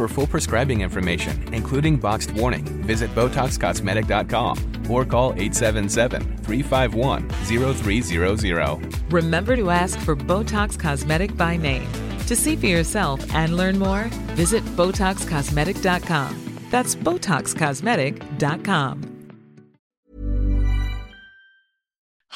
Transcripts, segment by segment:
For full prescribing information, including boxed warning, visit BotoxCosmetic.com or call 877-351-0300. Remember to ask for Botox Cosmetic by name. To see for yourself and learn more, visit BotoxCosmetic.com. That's BotoxCosmetic.com.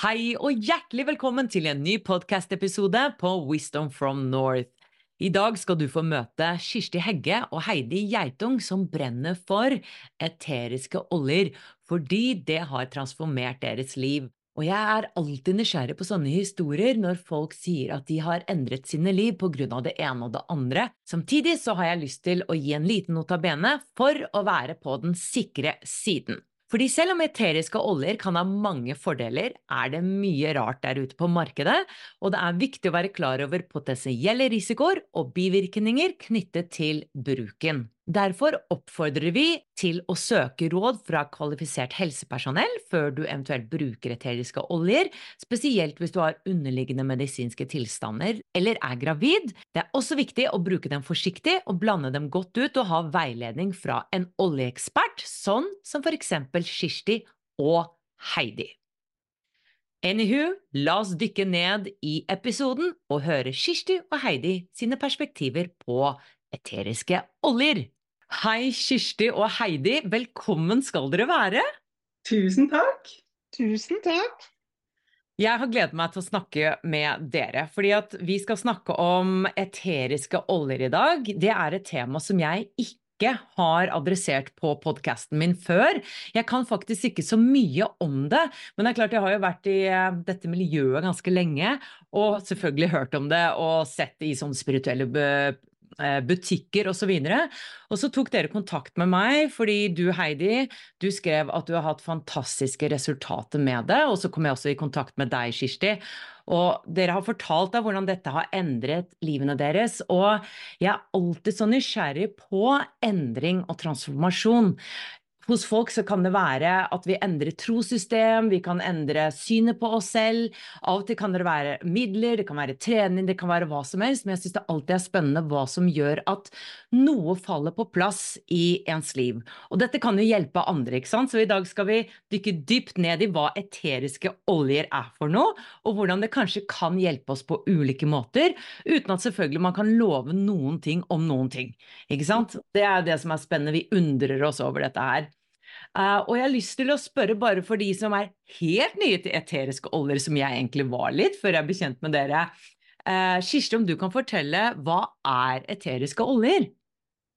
Hei og hjertelig velkommen til en ny podcast-episode på Wisdom from North. I dag skal du få møte Kirsti Hegge og Heidi Geitung som brenner for eteriske oljer, fordi det har transformert deres liv. Og jeg er alltid nysgjerrig på sånne historier når folk sier at de har endret sine liv på grunn av det ene og det andre. Samtidig så har jeg lyst til å gi en liten notabene for å være på den sikre siden. Fordi selv om eteriske oljer kan ha mange fordeler, er det mye rart der ute på markedet, og det er viktig å være klar over potensielle risikoer og bivirkninger knyttet til bruken. Derfor oppfordrer vi til å søke råd fra kvalifisert helsepersonell før du eventuelt bruker eteriske oljer, spesielt hvis du har underliggende medisinske tilstander eller er gravid. Det er også viktig å bruke dem forsiktig og blande dem godt ut og ha veiledning fra en oljeekspert, sånn som for eksempel Kirsti og Heidi. Anywho, la oss dykke ned i episoden og høre Kirsti og Heidi sine perspektiver på eteriske oljer. Hei, Kirsti og Heidi, velkommen skal dere være. Tusen takk. Tusen takk. Jeg har gledet meg til å snakke med dere, fordi at vi skal snakke om eteriske oljer i dag. Det er et tema som jeg ikke har adressert på podkasten min før. Jeg kan faktisk ikke så mye om det, men det er klart jeg har jo vært i eh, dette miljøet ganske lenge, og selvfølgelig hørt om det og sett det i sånne spirituelle eh, butikker osv. Og så tok dere kontakt med meg fordi du Heidi, du skrev at du har hatt fantastiske resultater med det, og så kom jeg også i kontakt med deg, Kirsti. Og dere har fortalt deg hvordan dette har endret livene deres, og jeg er alltid så nysgjerrig på endring og transformasjon. Hos folk så kan det være at vi endrer trossystem, vi kan endre synet på oss selv. Av og til kan det være midler, det kan være trening, det kan være hva som helst. Men jeg syns det alltid er spennende hva som gjør at noe faller på plass i ens liv. Og dette kan jo hjelpe andre, ikke sant. Så i dag skal vi dykke dypt ned i hva eteriske oljer er for noe, og hvordan det kanskje kan hjelpe oss på ulike måter, uten at selvfølgelig man kan love noen ting om noen ting. Ikke sant? Det er det som er spennende. Vi undrer oss over dette her. Eh, og jeg har lyst til å spørre bare for de som er helt nye til eteriske oljer, som jeg egentlig var litt før jeg ble kjent med dere. Uh, Kirsti, om du kan fortelle, hva er eteriske oljer?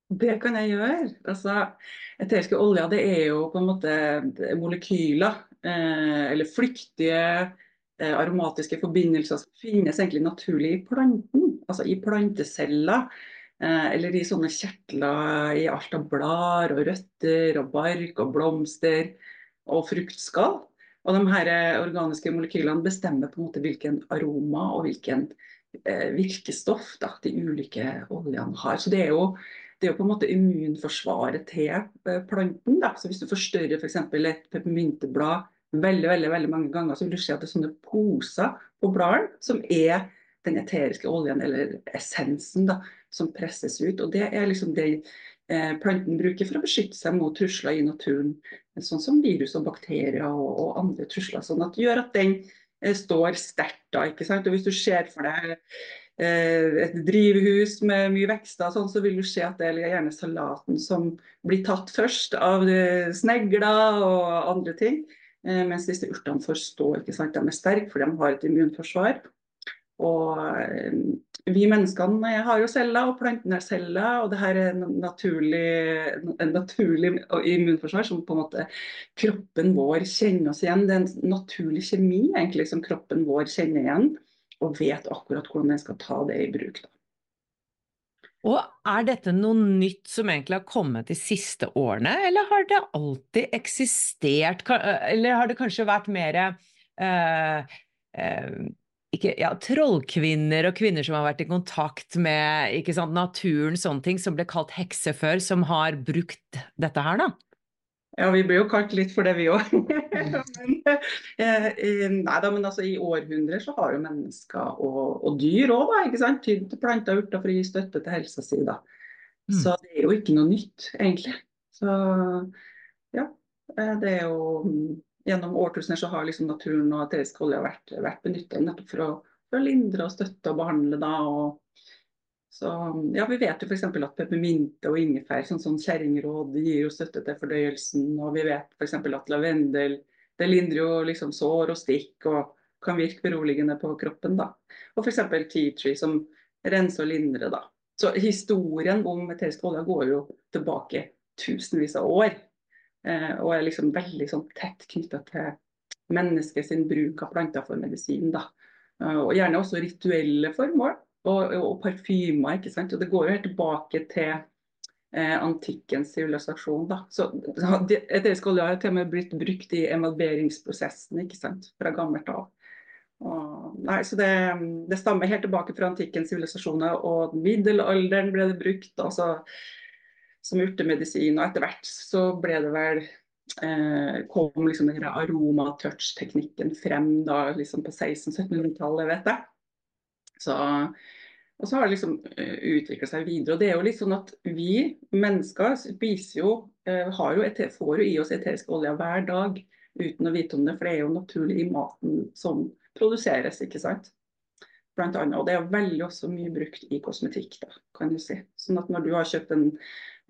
Det kan jeg gjøre. Altså, eteriske oljer det er jo på en måte molekyler, eh, eller flyktige eh, aromatiske forbindelser som finnes egentlig naturlig i planten, altså i planteceller. Eh, eller i sånne kjertler i alt av blader og røtter og bark og blomster og fruktskall. Og de her eh, organiske molekylene bestemmer på en måte hvilken aroma og hvilken eh, virkestoff da, de ulike oljene har. Så det er jo, det er jo på en måte immunforsvaret til planten. Da. Så hvis du forstørrer f.eks. For et peppermynteblad veldig veldig, veldig mange ganger, så vil du se at det er sånne poser på bladene som er den eteriske oljen, eller essensen, da, som presses ut. Og det er liksom det eh, planten bruker for å beskytte seg mot trusler i naturen. Sånn som virus og bakterier og, og andre trusler. Sånn at gjør at den eh, står sterkt da. ikke sant? Og hvis du ser for deg eh, et drivhus med mye vekster, sånn, så vil du se at det er gjerne salaten som blir tatt først av snegler og andre ting. Mens disse urtene får stå. ikke sant? De er sterke, for de har et immunforsvar. Og eh, vi menneskene har jo celler, og plantene har celler. Og det her er naturlig, en naturlig immunforsvar som på en måte kroppen vår kjenner oss igjen. Det er en naturlig kjemi egentlig som kroppen vår kjenner igjen, og vet akkurat hvordan den skal ta det i bruk. da. Og er dette noe nytt som egentlig har kommet de siste årene, eller har det alltid eksistert, eller har det kanskje vært mer eh, eh, ikke, ja, trollkvinner og kvinner som har vært i kontakt med sant, naturen, sånne ting, som ble kalt hekser før, som har brukt dette her, da? Ja, vi blir jo kalt litt for det, vi òg. Eh, nei da, men altså i århundrer så har jo mennesker og, og dyr òg, ikke sant, tydd til planter og urter for å gi støtte til helsa si. da. Mm. Så det er jo ikke noe nytt, egentlig. Så ja, eh, det er jo Gjennom årtusener så har liksom naturen og eterisk olje vært, vært benyttet nettopp for å, for å lindre og støtte og behandle da. og så ja, Vi vet jo f.eks. at peppermynte og ingefær, sånn som kjerringråd, gir jo støtte til fordøyelsen. Og vi vet f.eks. at lavendel det lindrer jo liksom sår og stikk og kan virke beroligende på kroppen. da. Og f.eks. tea tree som renser og lindrer. da. Så historien om eterisk olje går jo tilbake tusenvis av år. Eh, og er liksom veldig sånn tett knytta til menneskets bruk av planter for medisin. da. Eh, og gjerne også rituelle formål og, og parfymer. ikke sant? Og Det går jo helt tilbake til eh, antikkens sivilisasjon. da. Så Eterisk olje har til og med blitt brukt i emalberingsprosessen ikke sant? fra gammelt av. Og, nei, så det, det, stammer helt tilbake fra antikkens sivilisasjoner, og middelalderen ble det brukt altså, som urtemedisin. Og etter hvert så ble det vel eh, kom liksom den aromatouch-teknikken frem da, liksom på 1600-1700-tallet, vet jeg. Så og så har det liksom eh, utvikla seg videre. og det er jo litt sånn at Vi mennesker spiser jo, uh, jo eter, får jo i oss eterisk olje hver dag uten å vite om det. For det er jo naturlig i maten som produseres. ikke sant? Blant annet, og Det er veldig også mye brukt i kosmetikk. da, kan du si. Sånn at Når du har kjøpt en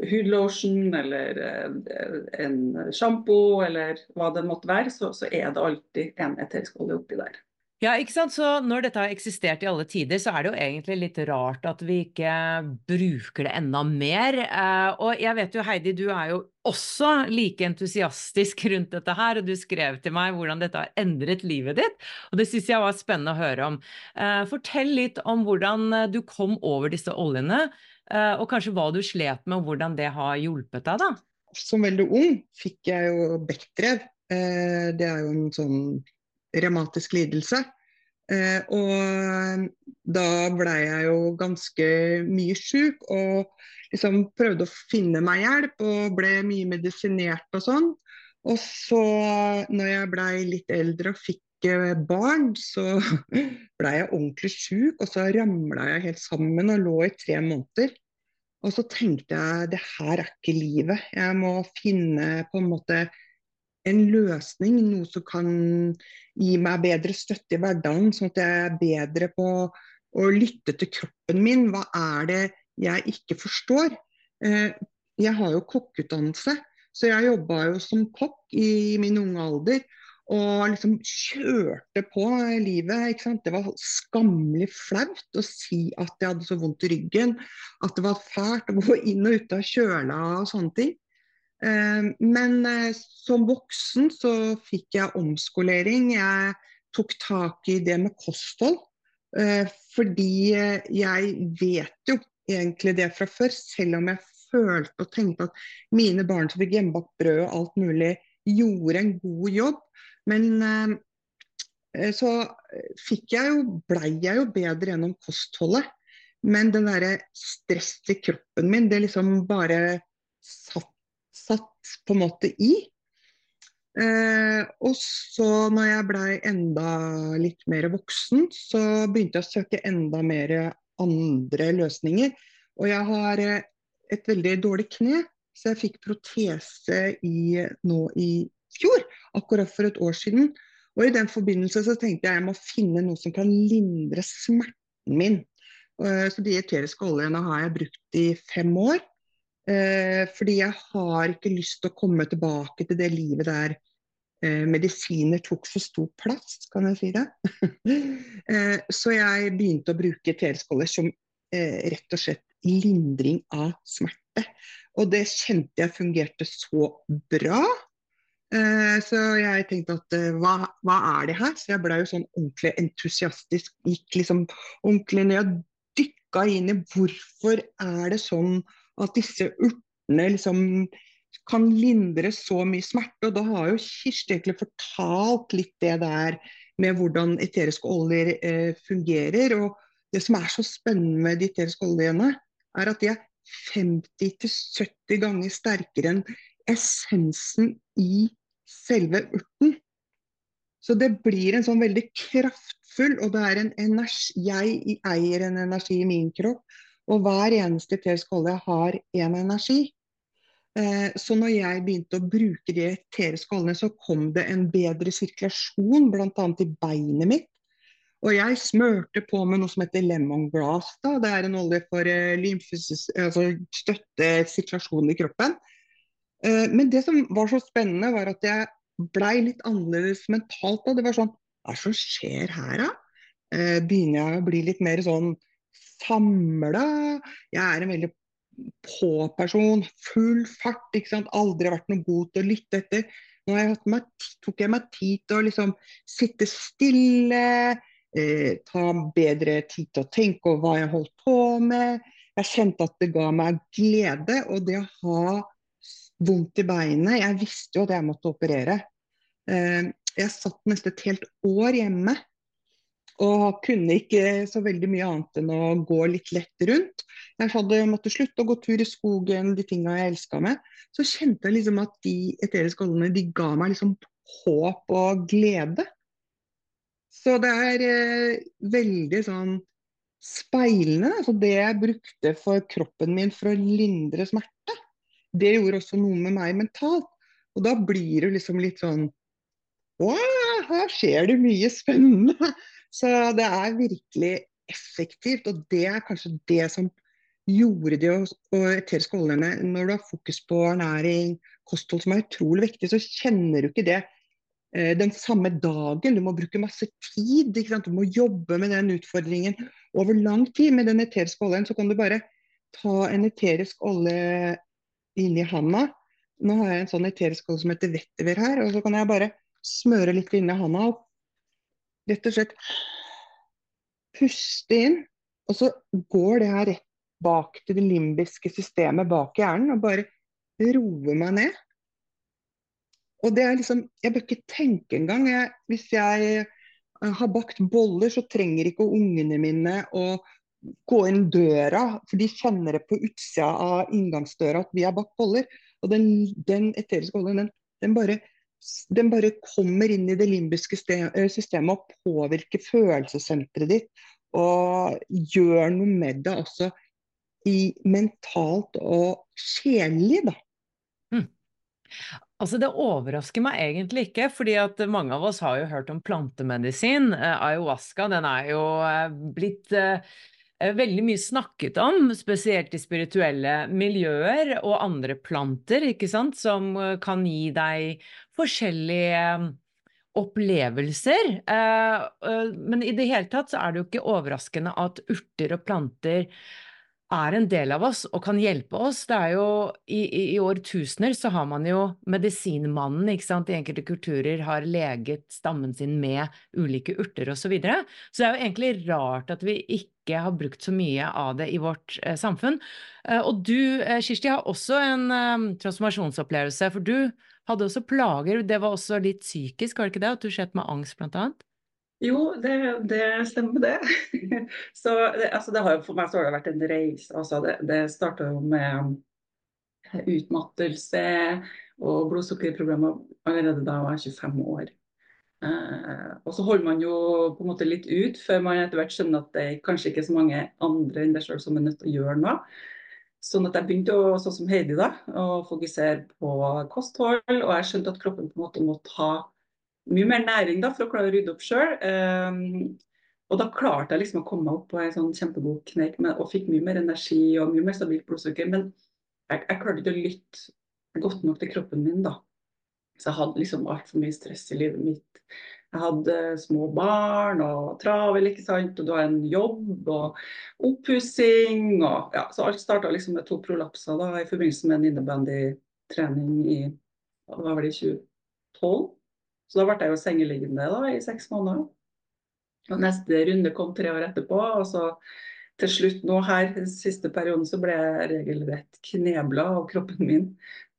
hudlotion eller uh, en sjampo eller hva det måtte være, så, så er det alltid en eterisk olje oppi der. Ja, ikke sant. Så når dette har eksistert i alle tider, så er det jo egentlig litt rart at vi ikke bruker det enda mer. Eh, og jeg vet jo Heidi, du er jo også like entusiastisk rundt dette her, og du skrev til meg hvordan dette har endret livet ditt. Og det syns jeg var spennende å høre om. Eh, fortell litt om hvordan du kom over disse oljene, eh, og kanskje hva du slet med, og hvordan det har hjulpet deg, da. Som veldig ung fikk jeg jo Bekkbrev. Det er jo en sånn revmatisk lidelse. Eh, og da blei jeg jo ganske mye sjuk og liksom prøvde å finne meg hjelp og ble mye medisinert og sånn. Og så når jeg blei litt eldre og fikk eh, barn, så blei jeg ordentlig sjuk, og så ramla jeg helt sammen og lå i tre måneder. Og så tenkte jeg det her er ikke livet. Jeg må finne på en måte en løsning, noe som kan gi meg bedre støtte i hverdagen, sånn at jeg er bedre på å lytte til kroppen min. Hva er det jeg ikke forstår? Eh, jeg har jo kokkeutdannelse, så jeg jobba jo som kokk i min unge alder. Og liksom kjørte på livet. ikke sant? Det var skammelig flaut å si at jeg hadde så vondt i ryggen. At det var fælt å gå inn og ut av kjøla og sånne ting. Eh, men eh, som voksen så fikk jeg omskolering. Jeg tok tak i det med kosthold. Eh, fordi jeg vet jo egentlig det fra før, selv om jeg følte og tenkte at mine barn som fikk hjemmebakt brød og alt mulig, gjorde en god jobb. Men så fikk jeg jo, blei jeg jo bedre gjennom kostholdet. Men den derre stresset i kroppen min, det liksom bare satt, satt på en måte i. Eh, og så når jeg blei enda litt mer voksen, så begynte jeg å søke enda mer andre løsninger. Og jeg har eh, et veldig dårlig kne, så jeg fikk protese i, nå i fjor, akkurat for et år siden. Og i den forbindelse så tenkte jeg jeg må finne noe som kan lindre smerten min. Eh, så de eteriske oljene har jeg brukt i fem år. Eh, fordi jeg har ikke lyst til å komme tilbake til det livet der eh, medisiner tok så stor plass, kan jeg si det. så jeg begynte å bruke eteriske oljer som rett og slett lindring av smerte. Og det kjente jeg fungerte så bra. Eh, så jeg tenkte at eh, hva, hva, er det her? Så jeg ble jo sånn ordentlig entusiastisk. Gikk liksom ordentlig ned og dykka inn i hvorfor er det sånn at disse urtene liksom kan lindre så mye smerte. Og da har jo Kirsti egentlig fortalt litt det der med hvordan eteriske oljer eh, fungerer. Og det som er så spennende med de eteriske oljene, er at de er 50-70 ganger sterkere enn essensen i selve urten. Så det blir en sånn veldig kraftfull, og det er en energi Jeg eier en energi i min kropp, og hver eneste eterisk olje har en energi. Eh, så når jeg begynte å bruke de eteriske oljene, så kom det en bedre sirkulasjon, bl.a. i beinet mitt. Og jeg smørte på med noe som heter lemongrass. Det er en olje for uh, altså støtte situasjonen i kroppen. Uh, men det som var så spennende, var at jeg blei litt annerledes mentalt. Da. Det var sånn Hva som skjer her, da? Uh, begynner jeg å bli litt mer sånn samla? Jeg er en veldig på-person. Full fart. ikke sant? Aldri vært noe god til å lytte etter. Nå jeg meg, tok jeg meg tid til å liksom sitte stille eh, ta bedre tid til å tenke over hva jeg holdt på med. Jeg kjente at det ga meg glede. Og det å ha vondt i beinet Jeg visste jo at jeg måtte operere. Eh, jeg satt nesten et helt år hjemme og kunne ikke så veldig mye annet enn å gå litt lett rundt. Jeg hadde måttet slutte å gå tur i skogen, de tinga jeg elska med. Så kjente jeg liksom at de eteriske oljene de ga meg liksom håp og glede. Så det er eh, veldig sånn speilende. Så det jeg brukte for kroppen min for å lindre smerte, det gjorde også noe med meg mentalt. Og da blir det liksom litt sånn Wow, her skjer det mye spennende. Så det er virkelig effektivt. Og det er kanskje det som gjorde det å eteriske oljene Når du har fokus på ernæring, kosthold, som er utrolig viktig, så kjenner du ikke det den samme dagen. Du må bruke masse tid. Du må jobbe med den utfordringen over lang tid. Med den eteriske oljen så kan du bare ta en eterisk olje inni handa. Nå har jeg en sånn eterisk olje som heter vetiver her. Og så kan jeg bare smøre litt inni handa og rett og slett puste inn. Og så går det her rett bak til det limbiske systemet bak hjernen og bare roer meg ned. Og det er liksom, Jeg bør ikke tenke engang. Jeg, hvis jeg eh, har bakt boller, så trenger ikke ungene mine å gå inn døra, for de kjenner det på utsida av inngangsdøra at vi har bakt boller. Og den, den eteriske oljen, den, den, bare, den, bare, kommer inn i det limbiske eh, systemet og påvirker følelsessenteret ditt. Og gjør noe med det også i mentalt og sjelelig, da. Altså Det overrasker meg egentlig ikke, fordi at mange av oss har jo hørt om plantemedisin. Eh, ayahuasca den er jo eh, blitt eh, veldig mye snakket om, spesielt i spirituelle miljøer og andre planter, ikke sant, som kan gi deg forskjellige opplevelser. Men i det hele tatt så er det jo ikke overraskende at urter og planter er en del av oss og kan hjelpe oss. Det er jo, i, i, i årtusener så har man jo medisinmannen ikke sant? i enkelte kulturer har leget stammen sin med ulike urter osv. Så, videre. så det er jo egentlig rart at vi ikke har brukt så mye av det i vårt eh, samfunn. Eh, og du, eh, Kirsti, har også en eh, transformasjonsopplevelse, for du hadde også plager. Det var også litt psykisk, var det ikke det? At du slet med angst, blant annet? Jo, det, det stemmer det. så det, altså det har For meg har det vært en reise. Altså det det starta jo med utmattelse og blodsukkerproblemer allerede da jeg var 25 år. Eh, og så holder man jo på en måte litt ut før man etter hvert skjønner at det er kanskje ikke så mange andre enn deg sjøl som er nødt til å gjøre noe. Sånn at jeg begynte å, sånn som Heidi da, å fokusere på kosthold, og jeg skjønte at kroppen på en måte måtte ha mye mer næring da, for å klare å rydde opp sjøl. Um, og da klarte jeg liksom å komme meg opp på en sånn kjempegod kneik og fikk mye mer energi og mye mer stabilt blodsukker. Men jeg, jeg klarte ikke å lytte godt nok til kroppen min da. Så jeg hadde liksom altfor mye stress i livet mitt. Jeg hadde små barn og travel, ikke sant. Og du har en jobb og oppussing og ja, Så alt starta liksom med to prolapser da i forbindelse med en innebandytrening i hva var det, i 2012. Så da ble jeg jo sengeliggende da, i seks måneder. Og Neste runde kom tre år etterpå. og så til slutt nå her, siste perioden, så ble jeg regelrett knebla av kroppen min.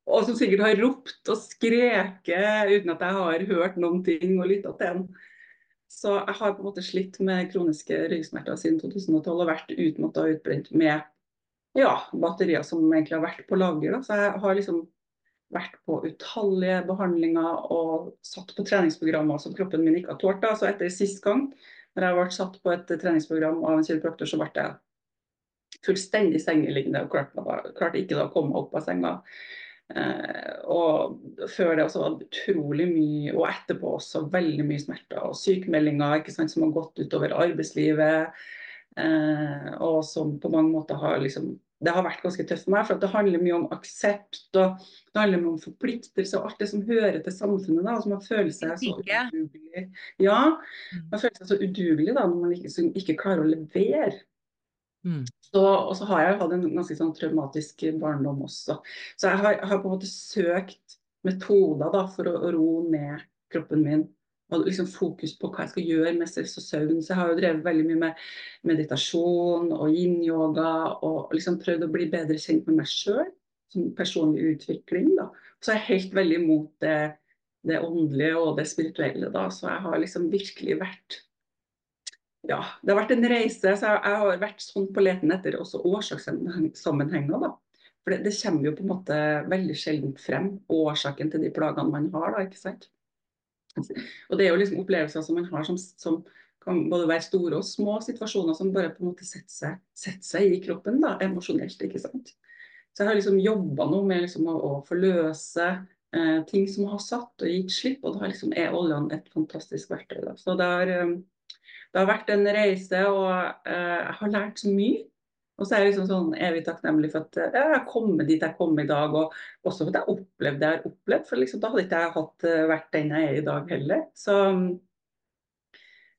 Og som sikkert har ropt og skreket uten at jeg har hørt noen ting og lytta til en. Så jeg har på en måte slitt med kroniske ryggsmerter siden 2012 og vært utmatta og utbrent med ja, batterier som egentlig har vært på lager. Da. Så jeg har liksom vært på utallige behandlinger og satt på treningsprogrammer som kroppen min ikke har tålt. Da. Så etter sist gang, når jeg ble satt på et treningsprogram av en kiropraktor, så ble jeg fullstendig sengeliggende og klarte, klarte ikke da å komme meg opp av senga. Eh, og før det også var det utrolig mye, og etterpå også veldig mye smerter og sykemeldinger ikke sant, som har gått utover arbeidslivet. Eh, og som på mange måter har liksom det har vært ganske tøft for meg. For det handler mye om aksept og det handler mye om forpliktelse og alt det som hører til samfunnet. da, altså Man føler seg så udugelig. Ja, mm. man føler seg så udugelig da, når man ikke, ikke klarer å levere. Mm. Så, og så har jeg hatt en ganske sånn traumatisk barndom også. Så jeg har, har på en måte søkt metoder da, for å roe ned kroppen min og liksom fokus på hva jeg skal gjøre med stress og søvn. Så jeg har jo drevet veldig mye med meditasjon og yin-yoga og liksom prøvd å bli bedre kjent med meg sjøl som personlig utvikling. da. Så jeg er helt veldig imot det, det åndelige og det spirituelle. da, Så jeg har liksom virkelig vært ja, det har vært en reise. så Jeg, jeg har vært sånn på leten etter også årsakssammenhenger. da. For det, det, kommer jo på en måte veldig sjelden frem, årsaken til de plagene man har. da, ikke sant? Og det er jo liksom opplevelser som man har som, som kan både være store og små situasjoner som bare på en måte setter seg, setter seg i kroppen da, emosjonelt. ikke sant? Så jeg har liksom jobba nå med liksom å, å, forløse eh, ting som har satt og gitt slipp, og da liksom er oljen et fantastisk verktøy. Da. Så det har, eh, det har vært en reise, og eh, jeg har lært så mye. Og så er jeg liksom sånn evig takknemlig for at jeg har kommet dit jeg kom i dag. Og også for at jeg opplevde det jeg har opplevd. For liksom, da hadde ikke jeg hatt eh, vært den jeg er i dag heller. Så,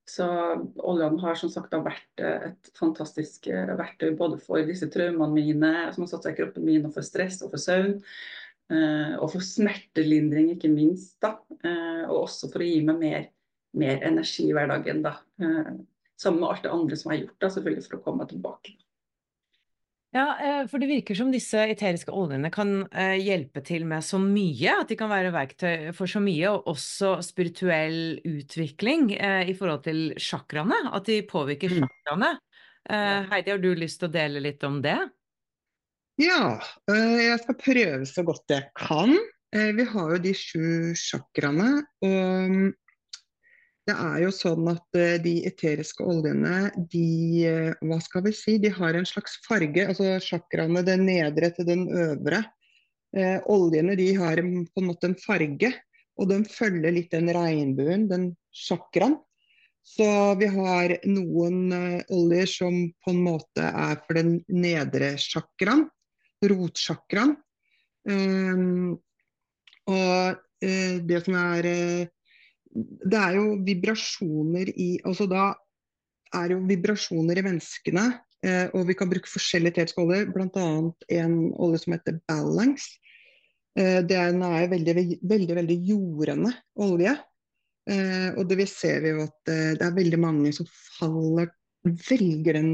så oljene har som sagt vært eh, et fantastisk eh, verktøy både for disse traumene mine som har satt seg i kroppen min, og for stress og for søvn. Og for smertelindring, ikke minst. da, Og også for å gi meg mer, mer energi i hverdagen. da, Sammen med alt det andre som jeg har gjort, da, selvfølgelig for å komme tilbake. Ja, eh, for det virker som disse eteriske oljene kan eh, hjelpe til med så mye. At de kan være verktøy for så mye, og også spirituell utvikling eh, i forhold til sjakraene, At de påvirker mm. Heidi, har du lyst til å dele litt om det? Ja, jeg skal prøve så godt jeg kan. Vi har jo de sju sjakraene, Og det er jo sånn at uh, de eteriske oljene, de, uh, hva skal vi si, de har en slags farge. Altså sjakraene, den nedre til den øvre. Eh, oljene de har på en måte en farge, og den følger litt den regnbuen, den sjakraen. Så vi har noen oljer som på en måte er for den nedre sjakraen, rotsjakraen. Eh, og det som er det er jo vibrasjoner i Altså da er jo vibrasjoner i menneskene. Eh, og vi kan bruke forskjellige tetskåler, bl.a. en olje som heter Balance. Eh, den er veldig, veldig, veldig jordende olje. Eh, og det vi ser jo at eh, det er veldig mange som faller velger den,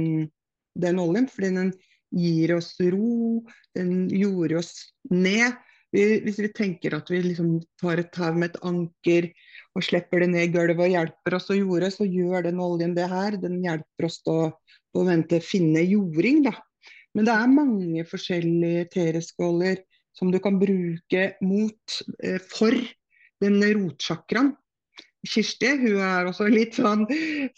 den oljen, fordi den gir oss ro, den jorder oss ned. Vi, hvis vi tenker at vi liksom tar et tau med et anker og slipper det ned i gulvet og hjelper oss å jorde, så gjør den oljen det her. Den hjelper oss til å, å vente, finne jording. da. Men det er mange forskjellige tereskåler som du kan bruke mot, eh, for den rotchakraen. Kirsti hun er også litt sånn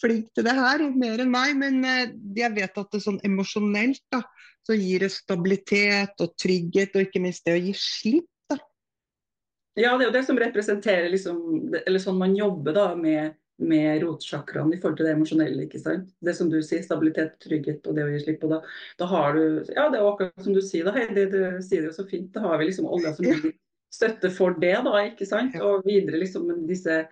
flink til det her, mer enn meg. Men eh, jeg vet at det sånn emosjonelt da, så gir det stabilitet og trygghet, og ikke minst det å gi slipp. da. Ja, det er jo det som representerer liksom, eller sånn man jobber da med, med rotsjakraen i forhold til det emosjonelle. ikke sant? Det som du sier, stabilitet, trygghet og det å gi slipp. og Da, da har du Ja, det er akkurat som du sier, da, Heidi. Du sier det jo så fint. Da har vi liksom olja som gir støtte for det, da, ikke sant? Og videre liksom disse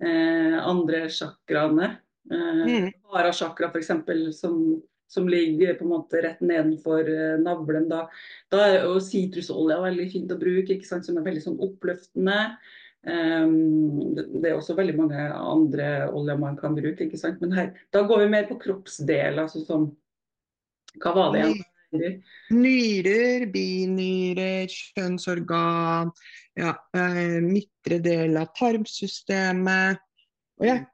andre chakraene. Eh, Mm. Hara-chakra f.eks. Som, som ligger på en måte rett nedenfor eh, navlen. Da, da er jo sitrusolje veldig fint å bruke, ikke sant? som er veldig sånn oppløftende. Um, det, det er også veldig mange andre oljer man kan bruke, ikke sant? men her, da går vi mer på kroppsdeler. Altså som, hva var det igjen? Nyrer, binyrer, kjønnsorgan, ja, eh, midtre del av tarmsystemet. Og jeg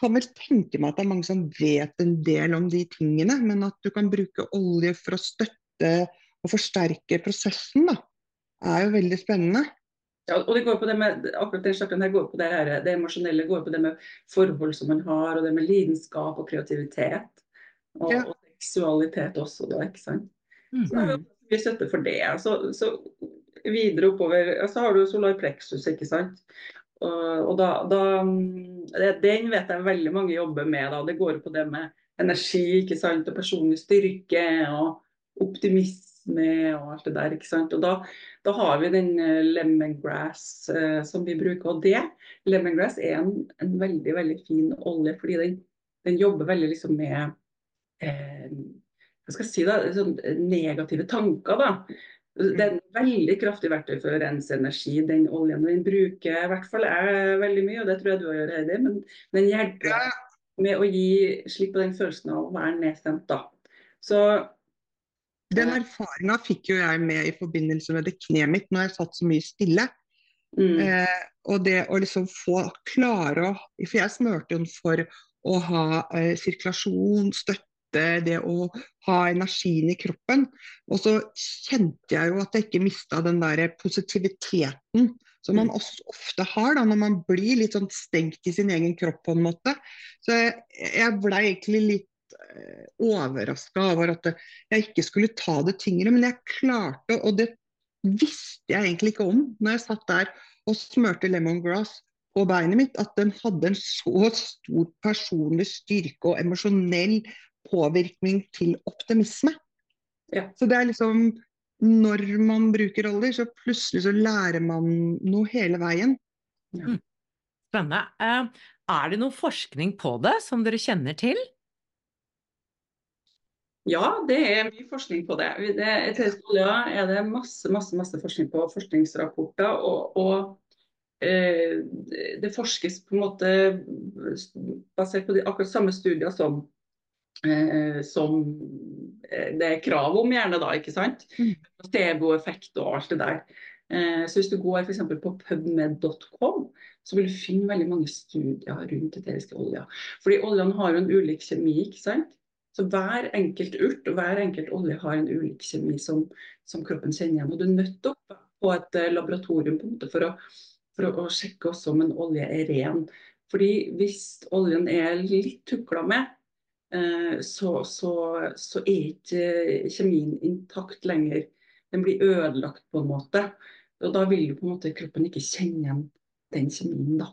kan vel tenke meg at det er mange som vet en del om de tingene, men at du kan bruke olje for å støtte og forsterke prosessen, da, er jo veldig spennende. Ja, og det går på det med, akkurat det chakraen her går på det, her, det emosjonelle går på det med forhold som man har, og det med lidenskap og kreativitet. Og, Ja. og seksualitet også, da, ikke sant. Mm. Så mye støtte for det. Så, så videre oppover så har du solar plexus, ikke sant. Og, og da, da Den vet jeg veldig mange jobber med. da. Det går på det med energi ikke sant? og personlig styrke og optimisme og alt det der. ikke sant? Og da, da har vi den eh, lemongrass eh, som vi bruker. Og det, lemongrass er en, en veldig veldig fin olje, fordi den, den jobber veldig liksom med eh, hva skal jeg si da, sånn negative tanker. da. Det er en veldig kraftig verktøy for å rense energi, den oljen. Den bruker i hvert fall jeg veldig mye, og det tror jeg du gjør, Heidi. Men den hjelper Ja. med å gi slipp på den følelsen av å være nedstemt. da. Så Den erfaringa fikk jo jeg med i forbindelse med det kneet mitt når jeg satt så mye stille. mm, Eh, og det å liksom få klare å For jeg smurte den for å ha eh, sirkulasjon, støtte, det å ha energien i kroppen. Og så kjente jeg jo at jeg ikke mista den der positiviteten som man også ofte har da, når man blir litt sånn stengt i sin egen kropp på en måte. Så jeg, jeg blei egentlig litt eh, overraska over at jeg ikke skulle ta det tyngre, men jeg klarte, og det visste jeg egentlig ikke om når jeg satt der og smørte lemongrass på beinet mitt, at den hadde en så stor personlig styrke og emosjonell påvirkning til optimisme. Ja. Så det er liksom Når man bruker roller så plutselig så lærer man noe hele veien. Spennende. Eh, Er det noe forskning på det som dere kjenner til? Ja, det er mye forskning på det. det er det masse, masse, masse forskning på, forskningsrapporter. Og, og eh, det forskes på en måte basert på de akkurat samme studier som, som eh, det er krav om, gjerne da, ikke sant? Placeboeffekt og alt det der. Eh, så hvis du går f.eks. på pubmed.com, så vil du finne veldig mange studier rundt eteriske oljer. Fordi oljene har jo en ulik kjemi, ikke sant? Så hver enkelt urt og hver enkelt olje har en ulik kjemi som, som kroppen kjenner igjen. Og du er nødt til å på et eh, laboratorium på en måte for, å, for å, å sjekke også om en olje er ren. Fordi hvis oljen er litt tukla med, eh, så, så, så er ikke kjemien intakt lenger. Den blir ødelagt på en måte. Og da vil jo på en måte kroppen ikke kjenne igjen den kjemien, da.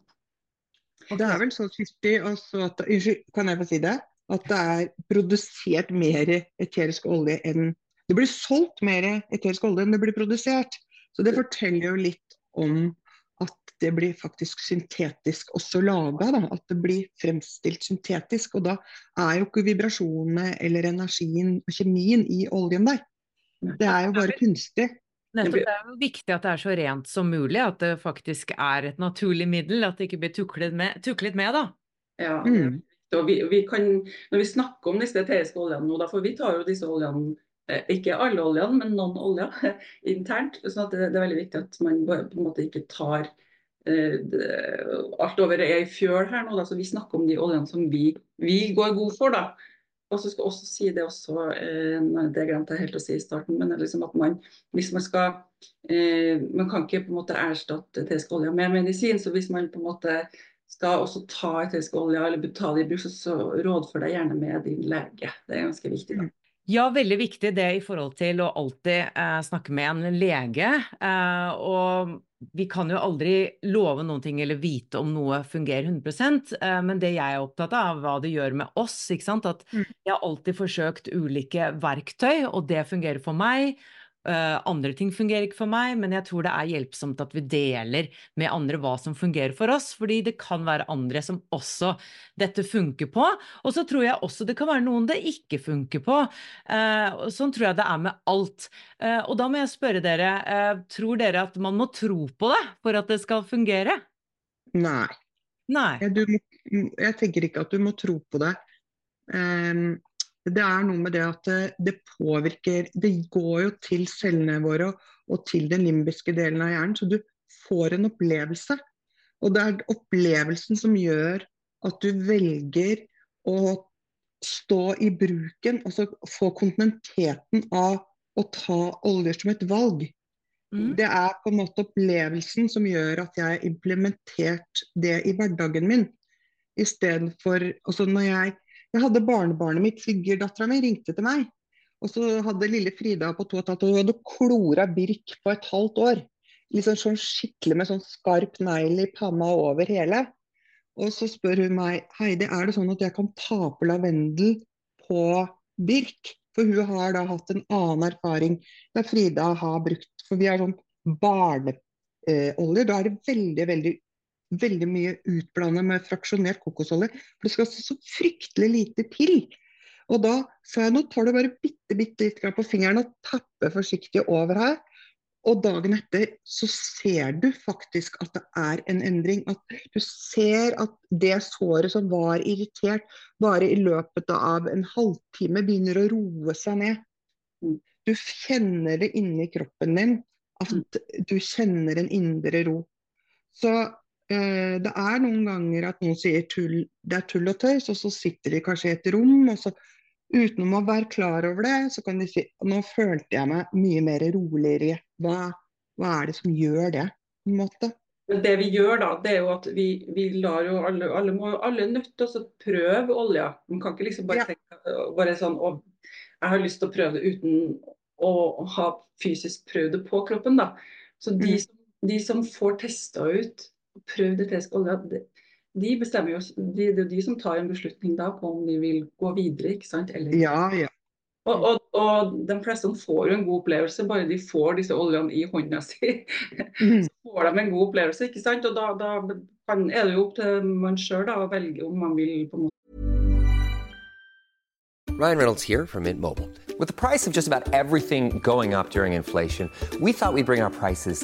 Og det er vel så Kirsti, at, unnskyld, kan jeg få si det? At det er produsert mer eterisk olje enn Det blir solgt mer eterisk olje enn det blir produsert. Så det forteller jo litt om at det blir faktisk syntetisk også laga. At det blir fremstilt syntetisk. Og da er jo ikke vibrasjonene eller energien og kjemien i oljen der. Det er jo bare kunstig. Nettopp, det er jo viktig at det er så rent som mulig, at det faktisk er et naturlig middel, at det ikke blir tuklet med, tuklet med da. Ja, Mm. vi, vi kan, når vi snakker om disse eteriske oljene nå, da, for vi tar jo disse oljene ikke alle oljene, men noen oljer internt. Så det, det, er veldig viktig at man på en måte ikke tar eh, alt over ei fjøl her nå. Da. Så vi snakker om de oljene som vi, vi går god for. da. Og så skal jeg også si det også, eh, det glemte jeg helt å si i starten, men liksom at man, hvis man skal eh, Man kan ikke på en måte erstatte eterisk olje med medisin. Så hvis man på en måte skal også ta eterisk olje eller betale i bruk, så rådfør deg gjerne med din lege. Det er ganske viktig. da. Ja, veldig viktig det i forhold til å alltid eh, snakke med en lege. Eh, og vi kan jo aldri love noen ting eller vite om noe fungerer 100 eh, men det jeg er opptatt av, er hva det gjør med oss. ikke sant? At Mm. jeg har alltid forsøkt ulike verktøy, og det fungerer for meg. Eh, andre ting fungerer ikke for meg, men jeg tror det er hjelpsomt at vi deler med andre hva som fungerer for oss, fordi det kan være andre som også dette funker på. Og så tror jeg også det kan være noen det ikke funker på. Eh, sånn tror jeg det er med alt. Eh, og da må jeg spørre dere, tror dere at man må tro på det for at det skal fungere? Nei. Nei. Jeg, du, jeg tenker ikke at du må tro på det. Ehm, det er noe med det at det, det påvirker Det går jo til cellene våre og, til den limbiske delen av hjernen, så du får en opplevelse. Og det er opplevelsen som gjør at du velger å stå i bruken, altså få kontinuiteten av å ta oljer som et valg. Mm. Det er på en måte opplevelsen som gjør at jeg har implementert det i hverdagen min. Istedenfor altså når jeg, jeg hadde barnebarnet mitt, svigerdattera mi, ringte til meg. Og så hadde lille Frida på to og et halvt år hun hadde klora birk på et halvt år. Liksom sånn skikkelig med sånn skarp negl i panna over hele. Og så spør hun meg Heidi, er det sånn at jeg kan ta på lavendel på birk? For hun har da hatt en annen erfaring der Frida har brukt For vi har sånn barneolje. Da er det veldig, veldig veldig mye utblanda med fraksjonert kokosolje. For det skal så fryktelig lite til. Og da sa jeg nå tar du bare bitte, bitte litt på fingeren og tapper forsiktig over her. Og dagen etter så ser du faktisk at det er en endring. At du ser at det såret som var irritert, bare i løpet av en halvtime begynner å roe seg ned. Du kjenner det inni kroppen din. At du kjenner en indre ro. Så eh, det er noen ganger at noen sier tull, det er tull og tøys, og så sitter de kanskje i et rom, og så uten å være klar over det, så kan de si nå følte jeg meg mye mer roligere. Hva, hva er det som gjør det? på en måte? Men det vi gjør da, det er jo at vi, vi lar jo alle, alle, må, alle er nødt til å prøve olja. Man kan ikke liksom bare Ja. tenke bare sånn å, jeg har lyst til å prøve det uten å ha fysisk prøvd det på kroppen. da. Så de, Mm. som, de som får testa ut prøvd eterisk olje, de, bestemmer jo, de, det er jo de som tar en beslutning da på om de vil gå videre. ikke sant? Eller, Ja, ja. og, og, og de fleste får jo en god opplevelse, bare de får disse oljene i hånda si. Mm. Så får de en god opplevelse, ikke sant. Og da, da kan, er det jo opp til man sjøl å velge om man vil på en måte Ryan Reynolds here from Mint Mobile. With the price of just about everything going up during inflation, we thought we'd bring our prices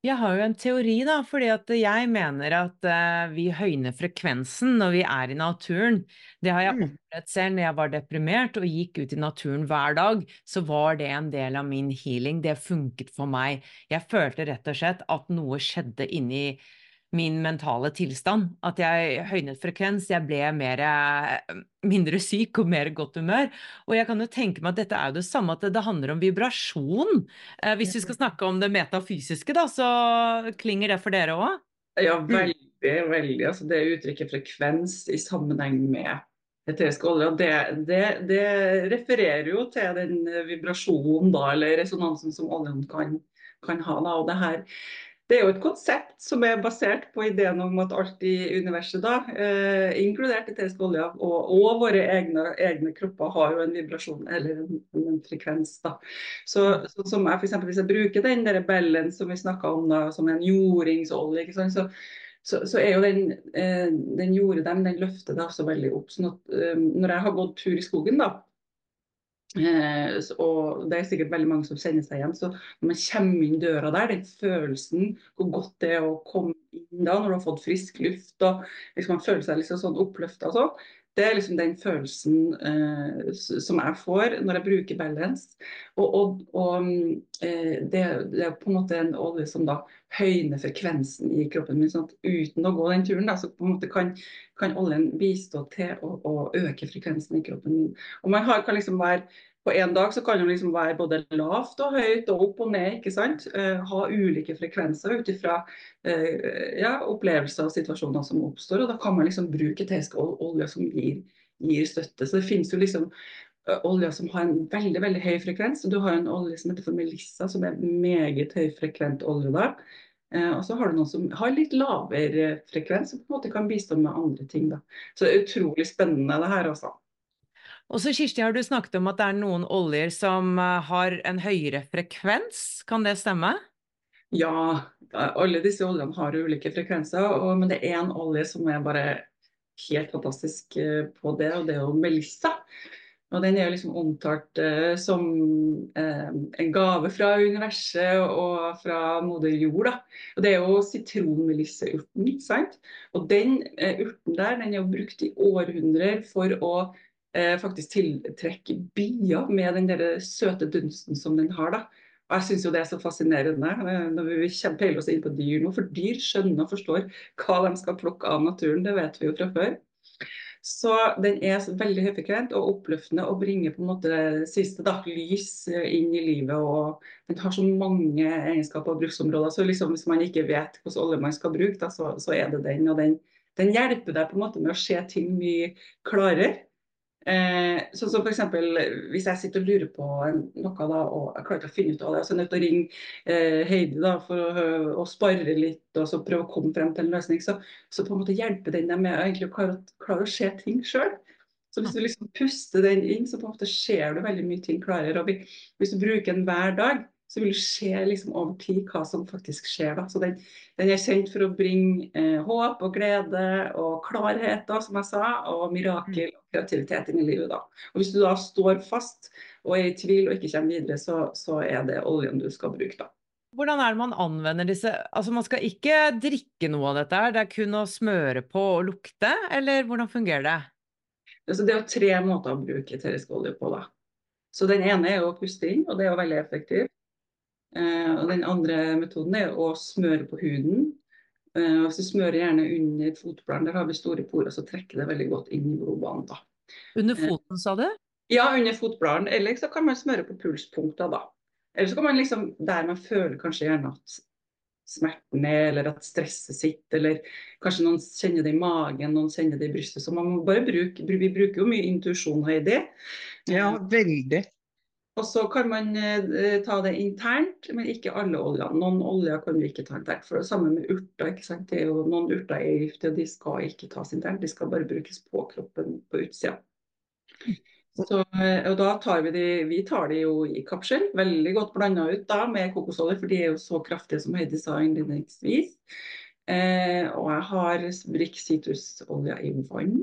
Jeg har jo en teori, da, fordi at jeg mener at uh, vi høyner frekvensen når vi er i naturen. Det har jeg Mm. opplevd selv når jeg var deprimert og gikk ut i naturen hver dag, så var det en del av min healing. Det funket for meg. Jeg følte rett og slett at noe skjedde inni min mentale tilstand. At jeg høynet frekvens, jeg ble mer, eh, mindre syk og mer godt humør. Og jeg kan jo tenke meg at dette er jo det samme, at det, handler om vibrasjon. Eh, hvis vi skal snakke om det metafysiske, da, så klinger det for dere òg? Ja, veldig, veldig. Altså, det uttrykket frekvens i sammenheng med eteriske oljer, det, det, det refererer jo til den vibrasjonen da, eller resonansen som oljen kan, kan ha. Da. Og det her, Det er jo et konsept som er basert på ideen om at alt i universet, da, eh, inkludert eterisk olje og, og, våre egne, egne, kropper, har jo en vibrasjon eller en, en frekvens. da. Så, så som jeg for eksempel, Hvis jeg bruker den der bellen som vi snakka om da, som en jordingsolje, ikke sant? så så, så, er jo den, eh, den gjorde dem, den løfter det også veldig opp. sånn at eh, Når jeg har gått tur i skogen, da, Eh, og det er sikkert veldig mange som kjenner seg igjen. Så når man kommer inn døra der, den følelsen, hvor godt det er å komme inn da, når du har fått frisk luft og liksom man føler seg liksom sånn oppløfta og sånn, det er liksom den følelsen eh, som jeg får når jeg bruker balance. Og, og, og eh, det, det, er på en måte en olje som da høyner frekvensen i kroppen min. sånn at Uten å gå den turen, da, så på en måte kan, kan oljen bistå til å, å, øke frekvensen i kroppen min. Og man har, kan liksom være på en dag så kan det liksom være både lavt og høyt og opp og ned. ikke sant? Uh, ha ulike frekvenser ut ifra uh, ja, opplevelser og situasjoner som oppstår. og Da kan man liksom bruke eterisk olje som gir, gir, støtte. Så det finnes jo liksom oljer som har en veldig veldig høy frekvens. Du har en olje som heter for Melissa, som er meget høyfrekvent olje. da. og så har du noen som har litt lavere frekvens, som på en måte kan bistå med andre ting. da. Så det er utrolig spennende det her, altså. Og så Kirsti, har du snakket om at det er noen oljer som eh, har en høyere frekvens, kan det stemme? Ja, alle disse oljene har ulike frekvenser, og, men det er én olje som er bare helt fantastisk eh, på det, og det er jo Melissa. Og den er jo liksom omtalt uh, som uh, en gave fra universet og fra moder jord. Da. Og det er jo sitronmelisseurten. sant? Og den uh, urten der den er jo brukt i århundrer for å eh, faktisk tiltrekke bier med den der søte dunsten som den har. da. Og Jeg syns det er så fascinerende eh, når vi peiler oss inn på dyr nå. For dyr skjønner og forstår hva de skal plukke av naturen, det vet vi jo fra før. Så den er veldig høyfrekvent og oppløftende og bringer på en måte det siste da, lys inn i livet. og Den har så mange egenskaper og bruksområder. Så liksom, hvis man ikke vet hvilken olje man skal bruke, da, så, så, er det den. Og den, den hjelper deg på en måte med å se ting mye klarere. Eh, sånn som f.eks. hvis jeg sitter og lurer på noe da, og jeg klarer ikke å finne ut av det, så er jeg nødt til å ringe eh, Heidi da, for å, å spare litt og så prøve å komme frem til en løsning, så, så på en måte hjelper den deg med å klare, klare, å se ting sjøl. Så hvis du liksom puster den inn, så på en måte ser du veldig mye ting klarere. og Hvis du bruker den hver dag, så vil du se liksom over tid hva som faktisk skjer. Da. Så den, den er kjent for å bringe eh, håp og glede og klarhet, da, som jeg sa, og mirakel og kreativitet inn i livet. Da. Og Hvis du da står fast og er i tvil og ikke kommer videre, så, så er det oljen du skal bruke. da. Hvordan er det man anvender disse Altså Man skal ikke drikke noe av dette, her, det er kun å smøre på og lukte, eller hvordan fungerer det? Altså, det er jo tre måter å bruke eterisk olje på. da. Så Den ene er å puste inn, og det er jo veldig effektivt. Eh, og den andre metoden er å smøre på huden. Eh, og så smører gjerne under fotbladen. Der har vi store porer, så trekker det veldig godt inn i blodbanen. da. Under eh, foten, sa du? Ja, under fotbladen. Eller så kan man smøre på pulspunkter, da. Eller så kan man liksom, der man føler kanskje gjerne at smerten er, eller at stresset sitter, eller kanskje noen kjenner det i magen, noen kjenner det i brystet. Så man må bare bruke, vi bruker jo mye intuisjon, Heidi. Ja, veldig. Og så kan man eh, ta det internt, men ikke alle oljer. Noen oljer kan vi ikke ta internt. For det samme med urter. ikke sant? Det er jo Noen urter er giftige, og de skal ikke tas internt. De skal bare brukes på kroppen på utsida. Så, eh, og da tar vi de, vi tar de jo i kapsel, veldig godt blanda ut da med kokosolje, for de er jo så kraftige som Heidi sa innledningsvis. Eh, og jeg har brukt sitrusolje i vann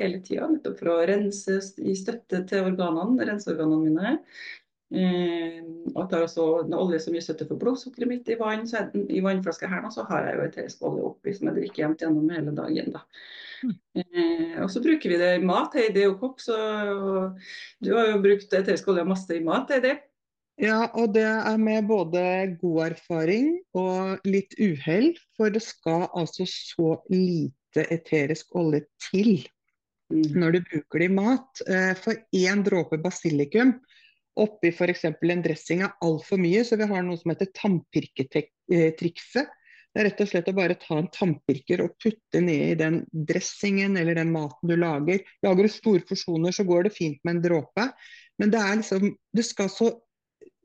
hele tida, nettopp for å rense i støtte til organene, renseorganene mine. Eh, og jeg tar også en olje som gir støtte for blodsukkeret mitt i vann. Så jeg, I vannflaska her nå så har jeg jo eterisk olje oppi som jeg drikker jevnt gjennom hele dagen. da. Eh, og så bruker vi det i mat. Heidi er jo kokk, så du har jo brukt eterisk olje masse i mat, Heidi. Ja, og det er med både god erfaring og litt uhell. For det skal altså så lite eterisk olje til mm. når du bruker det i mat. Eh, for én dråpe basilikum oppi f.eks. en dressing er altfor mye, så vi har noe som heter tannpirketrikset. Det er rett og slett å bare ta en tannpirker og putte ned i den dressingen eller den maten du lager. Lager du store porsjoner, så går det fint med en dråpe. Men det, er liksom, det skal så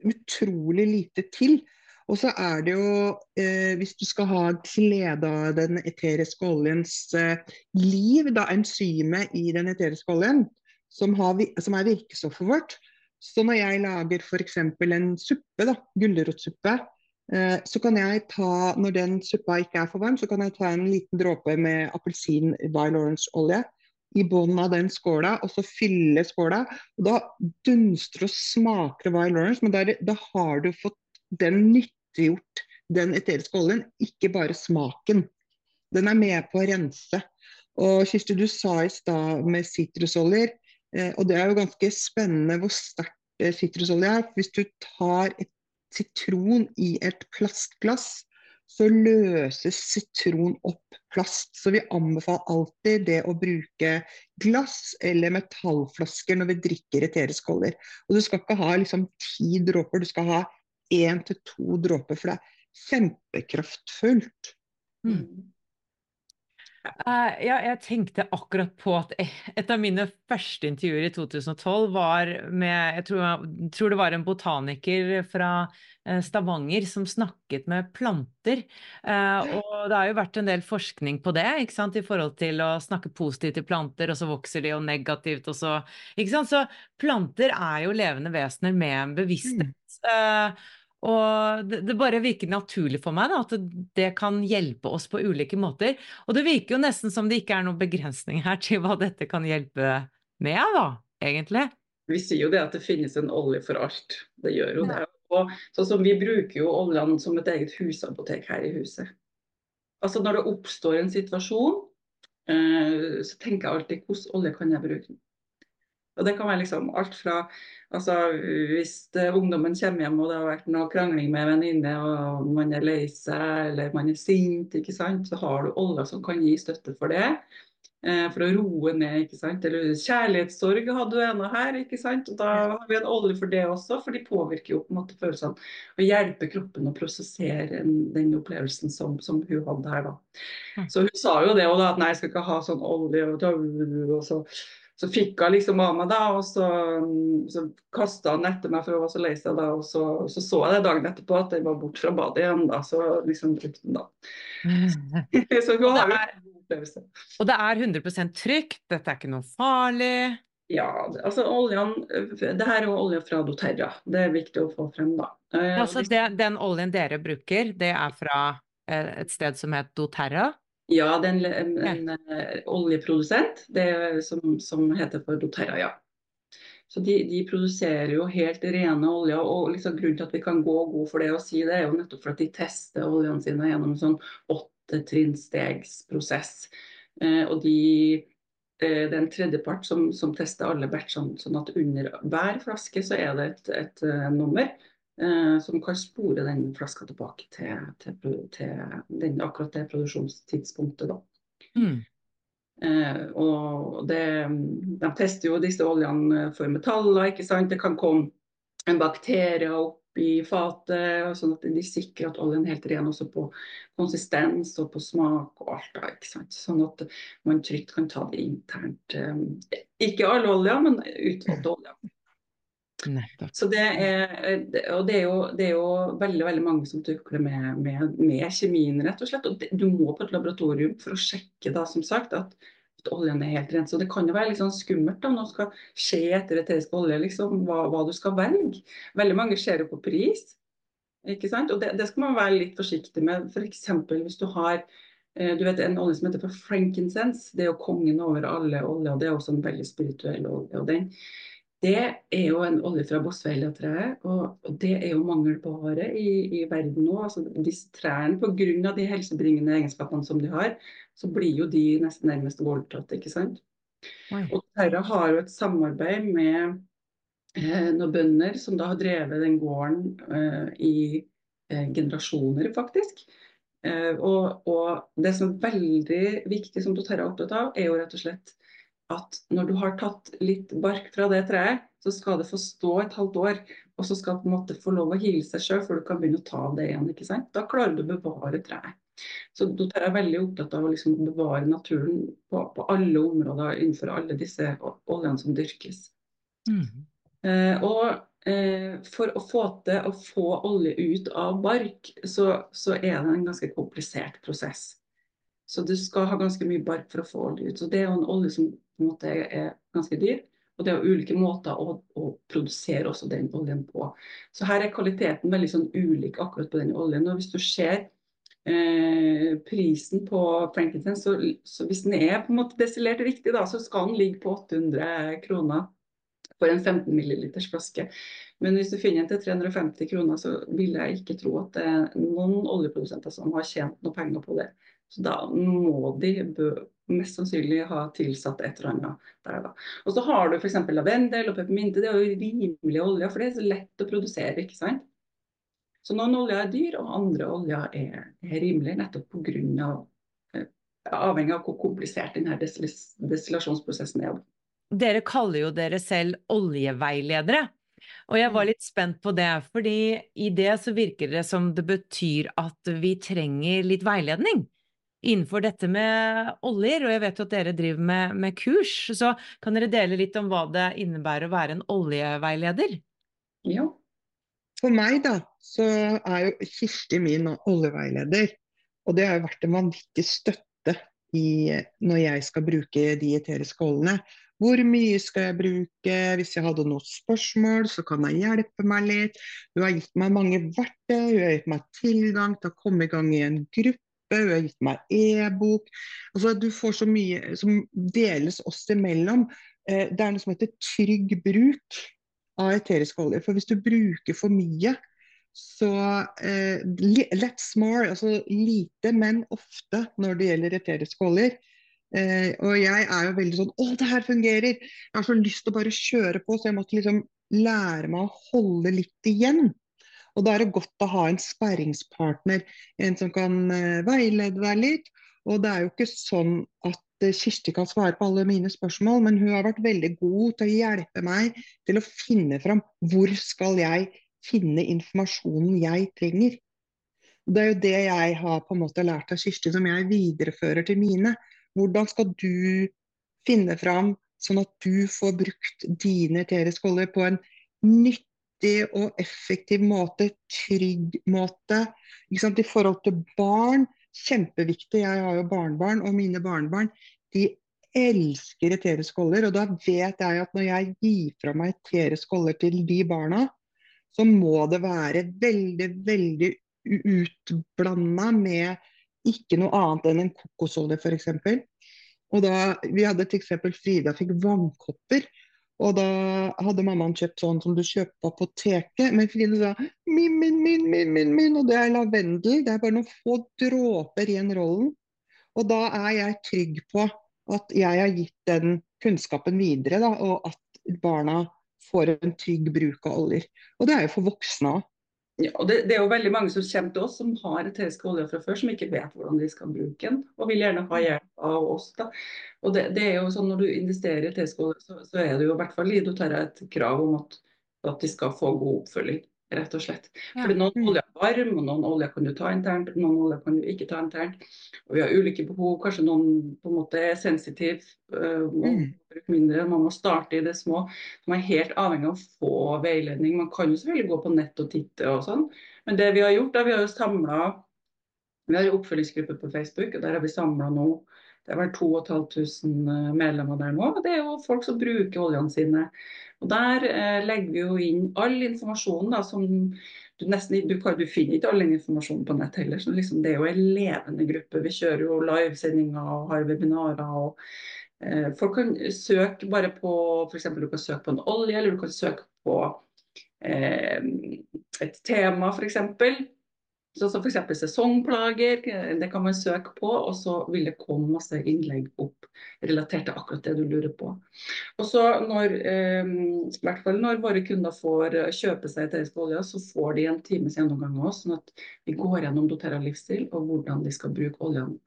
utrolig lite til. Og så er det jo, eh, hvis du skal ha glede av den eteriske oljens eh, liv, da enzymet i den eteriske oljen, som, har, som er virkestoffet vårt. Så når jeg lager f.eks. en suppe, da, gulrotsuppe, eh, så kan jeg ta, når den suppa ikke er for varm, så kan jeg ta en liten dråpe med appelsin by orange-olje i bunnen av den skåla, og så fylle skåla. Og da dunster og smaker det Lawrence, men da, er da har du fått den nyttiggjort, den eteriske oljen, ikke bare smaken. Den er med på å rense. Og Kirsti, du sa i stad med sitrusoljer, eh, og det er jo ganske spennende hvor sterkt eh, sitrusolje er. Hvis du tar et sitron i et plastglass, så løses sitron opp plast. Så vi anbefaler alltid det å bruke glass eller metallflasker når vi drikker eteriskåler. Og du skal ikke ha liksom ti dråper, du skal ha én til to dråper, for det er kjempekraftfullt. Mm. Eh, ja, jeg tenkte akkurat på at et av mine første intervjuer i 2012 var med Jeg tror, jeg tror det var en botaniker fra eh, Stavanger som snakket med planter. Uh, og det har jo vært en del forskning på det, ikke sant, i forhold til å snakke positivt til planter, og så vokser de, og negativt, og så Ikke sant. Så planter er jo levende vesener med en bevissthet. Eh, og det, det bare virker naturlig for meg da, at det, kan hjelpe oss på ulike måter. Og det virker jo nesten som det ikke er noen begrensning her til hva dette kan hjelpe med, da, egentlig. Vi sier jo det at det finnes en olje for alt. Det gjør jo det. Og sånn som Vi bruker jo oljene som et eget husapotek her i huset. Altså Når det oppstår en situasjon, eh, så tenker jeg alltid hvordan olje kan jeg bruke? Og Det kan være liksom alt fra altså Hvis eh, ungdommen kommer hjem og det har vært noe krangling med en venninne, og man er lei seg eller man er sint, ikke sant? så har du alle som kan gi støtte for det. eh, For å roe ned, ikke sant. Eller kjærlighetssorg hadde du ennå her, ikke sant. Og da har vi en olje for det også, for de påvirker jo på en måte følelsene. Og hjelper kroppen å prosessere den opplevelsen som, som hun hadde her, da. Mm. Så hun sa jo det, òg, da, at nei, jeg skal ikke ha sånn olje og så så fikk hun liksom av meg, da, og så, så kasta han etter meg for hun var så lei seg. da, og Så så, så jeg det dagen etterpå at den var borte fra badet igjen. da, Så liksom brukte den da. så hun har jo en god opplevelse. Og det er 100 trygt, dette er ikke noe farlig. Ja, altså oljen Det her er jo olje fra doTERRA. Det er viktig å få frem, da. Eh, Altså det, den oljen dere bruker, det er fra eh, et sted som heter doTERRA? Ja, det er en, en, en eh, oljeprodusent det som, som heter for doTERRA, ja. Så de, de produserer jo helt rene oljer. og liksom Grunnen til at vi kan gå god for det og si det, er jo nettopp for at de tester oljene sine gjennom en sånn åttetrinnstegsprosess. Eh, og de, eh, det er en tredjepart som, som tester alle batchene, sånn at under hver flaske så er det et, et, et nummer eh, som kan spore den flaska tilbake til, til, til den, akkurat det produksjonstidspunktet. da. Mm. Eh, og det, de tester jo disse oljene for metaller, ikke sant. Det kan komme en bakterie opp i fatet, sånn at de sikrer at oljen er helt ren også på konsistens og på smak og alt. da, ikke sant? Sånn at man trygt kan ta det internt. Eh, ikke alle oljer, men utvalgte oljer. Nettopp. Så det er, og det er, jo, det er jo veldig veldig mange som tukler med, med, med kjemien, rett og slett. Og det, du må på et laboratorium for å sjekke da, som sagt, at, at oljen er helt ren. Så det kan jo være litt sånn skummelt da, når du skal se etter eterisk olje, liksom, hva, hva du skal velge. Veldig mange ser jo på pris. Ikke sant? Og det, det skal man være litt forsiktig med. F.eks. hvis du har eh, du vet En olje som heter for frankincense, det er jo kongen over alle oljer. Det er også en veldig spirituell olje. og den det er jo en olje fra boswellia-treet, og det er jo mangelvare i, i verden nå. Altså, disse trærne, Pga. de helsebringende egenskapene som de har, så blir jo de nesten nærmest voldtatt. ikke sant? Oi. Og Terra har jo et samarbeid med eh, noen bønder som da har drevet den gården eh, i eh, generasjoner, faktisk. Eh, og, og det som er veldig viktig, som Doterra er opptatt av, er jo rett og slett at når du har tatt litt bark fra det treet, så skal det få stå et halvt år. Og så skal det på en måte få lov å hile seg sjøl før du kan begynne å ta av det igjen. ikke sant? Da klarer du å bevare treet. Så Doterra er veldig opptatt av å liksom bevare naturen på, på alle områder innenfor alle disse oljene som dyrkes. Mm. Eh, og eh, for å få til å få olje ut av bark, så, så er det en ganske komplisert prosess. Så du skal ha ganske mye bark for å få olje ut. Så det er jo en olje som måte er ganske dyr. Og det er ulike måter å, å, produsere også den oljen på. Så her er kvaliteten veldig sånn ulik akkurat på den oljen. Og hvis du ser eh, prisen på frankincense, så, så, hvis den er på en måte destillert riktig, da, så skal den ligge på 800 kroner for en 15 milliliters flaske. Men hvis du finner en til 350 kroner, så vil jeg ikke tro at det er noen oljeprodusenter som har tjent noe penger på det. Så da må de mest sannsynlig ha tilsatt et eller annet der. da. Og så har du f.eks. lavendel og peppermynte. Det er jo rimelige oljer, for det er så lett å produsere. ikke sant? Så noen oljer er dyr, og andre oljer er, er rimelige nettopp pga. Av, avhengig av hvor komplisert denne destillasjonsprosessen er. Dere kaller jo dere selv oljeveiledere. Og jeg var mm. litt spent på det, fordi i det så virker det som det betyr at vi trenger litt veiledning innenfor dette med oljer, og jeg vet jo at dere driver med, med, kurs. Så kan dere dele litt om hva det innebærer å være en oljeveileder? Ja. For meg da, så er jo Kirsti min oljeveileder. Og det har jo vært en vanvittig støtte i, når jeg skal bruke de eteriske oljene. Hvor mye skal jeg bruke? Hvis jeg hadde noen spørsmål, så kan jeg hjelpe meg litt. Hun har gitt meg mange verktøy, hun har gitt meg tilgang til å komme i gang i en gruppe hun har gitt meg e-bok. Altså, du får så mye som deles oss imellom. Eh, det er noe som heter trygg bruk av eterisk olje. For hvis du bruker for mye, så eh, Let's more, altså lite, men ofte når det gjelder eteriske oljer. Eh, og jeg er jo veldig sånn Å, det her fungerer! Jeg har så lyst til å bare kjøre på, så jeg måtte liksom lære meg å holde litt igjen. Og da er det godt å ha en sperringspartner, en som kan uh, veilede deg litt. Og det er jo ikke sånn at uh, Kirsti kan svare på alle mine spørsmål, men hun har vært veldig god til å hjelpe meg til å finne fram hvor skal jeg finne informasjonen jeg trenger. Det er jo det jeg har på en måte lært av Kirsti, som jeg viderefører til mine. Hvordan skal du finne fram sånn at du får brukt dine eteriske oljer på en nyttig riktig og effektiv måte, trygg måte. I forhold til barn, kjempeviktig. Jeg har jo barnebarn, og mine barnebarn de elsker eteriske skåler. Og da vet jeg at når jeg gir fra meg eteriske skåler til de barna, så må det være veldig, veldig utblanda med ikke noe annet enn en kokosolje f.eks. Og da, Vi hadde et eksempel Frida fikk vannkopper. Og da hadde mammaen kjøpt sånn som du kjøper på apoteket. Men Fride sa min, min, min, min, min, min, og det er lavendel. Det er bare noen få dråper i en rollen. Og da er jeg trygg på at jeg har gitt den kunnskapen videre, da, og at barna får en trygg bruk av oljer. Og det er jo for voksne òg. Ja, det, det, er jo veldig mange som kommer til oss som har eterisk olje fra før, som ikke vet hvordan de skal bruke den, og vil gjerne ha hjelp av oss. da. Og det, det er jo sånn Når du investerer i eterisk olje, så, så, er det jo i hvert fall i doTERRA et krav om at, at de skal få god oppfølging rett og slett. Ja. Fordi Noen mm. oljer er varm, og noen oljer kan du ta internt, noen oljer kan du ikke ta internt. Og Vi har ulike behov. Kanskje noen på en måte er sensitive øh, må mm. mindre. Man må starte i det små. Man er helt avhengig av å få veiledning. Man kan jo selvfølgelig gå på nett og titte og sånn, men det vi har gjort, er vi har jo samla Vi har en oppfølgingsgruppe på Facebook, og der har vi samla nå det er vel 2500 øh, medlemmer der nå. og Det er jo folk som bruker oljene sine. Og Der eh, legger vi jo inn all informasjonen da, som du nesten du, du finner ikke all informasjonen på nett heller. så liksom, Det er jo en levende gruppe. Vi kjører jo livesendinger og har webinarer. og eh, Folk kan søke bare på f.eks. du kan søke på en olje, eller du kan søke på eh, et tema f.eks. Sånn som f.eks. sesongplager, det kan man søke på, og så vil det komme masse innlegg opp relatert til akkurat det du lurer på. Og så når, eh, hvert fall når våre kunder får kjøpe seg eterisk olje, så får de en times gjennomgang av oss, sånn at vi går gjennom doTERRA livsstil og hvordan de skal bruke oljen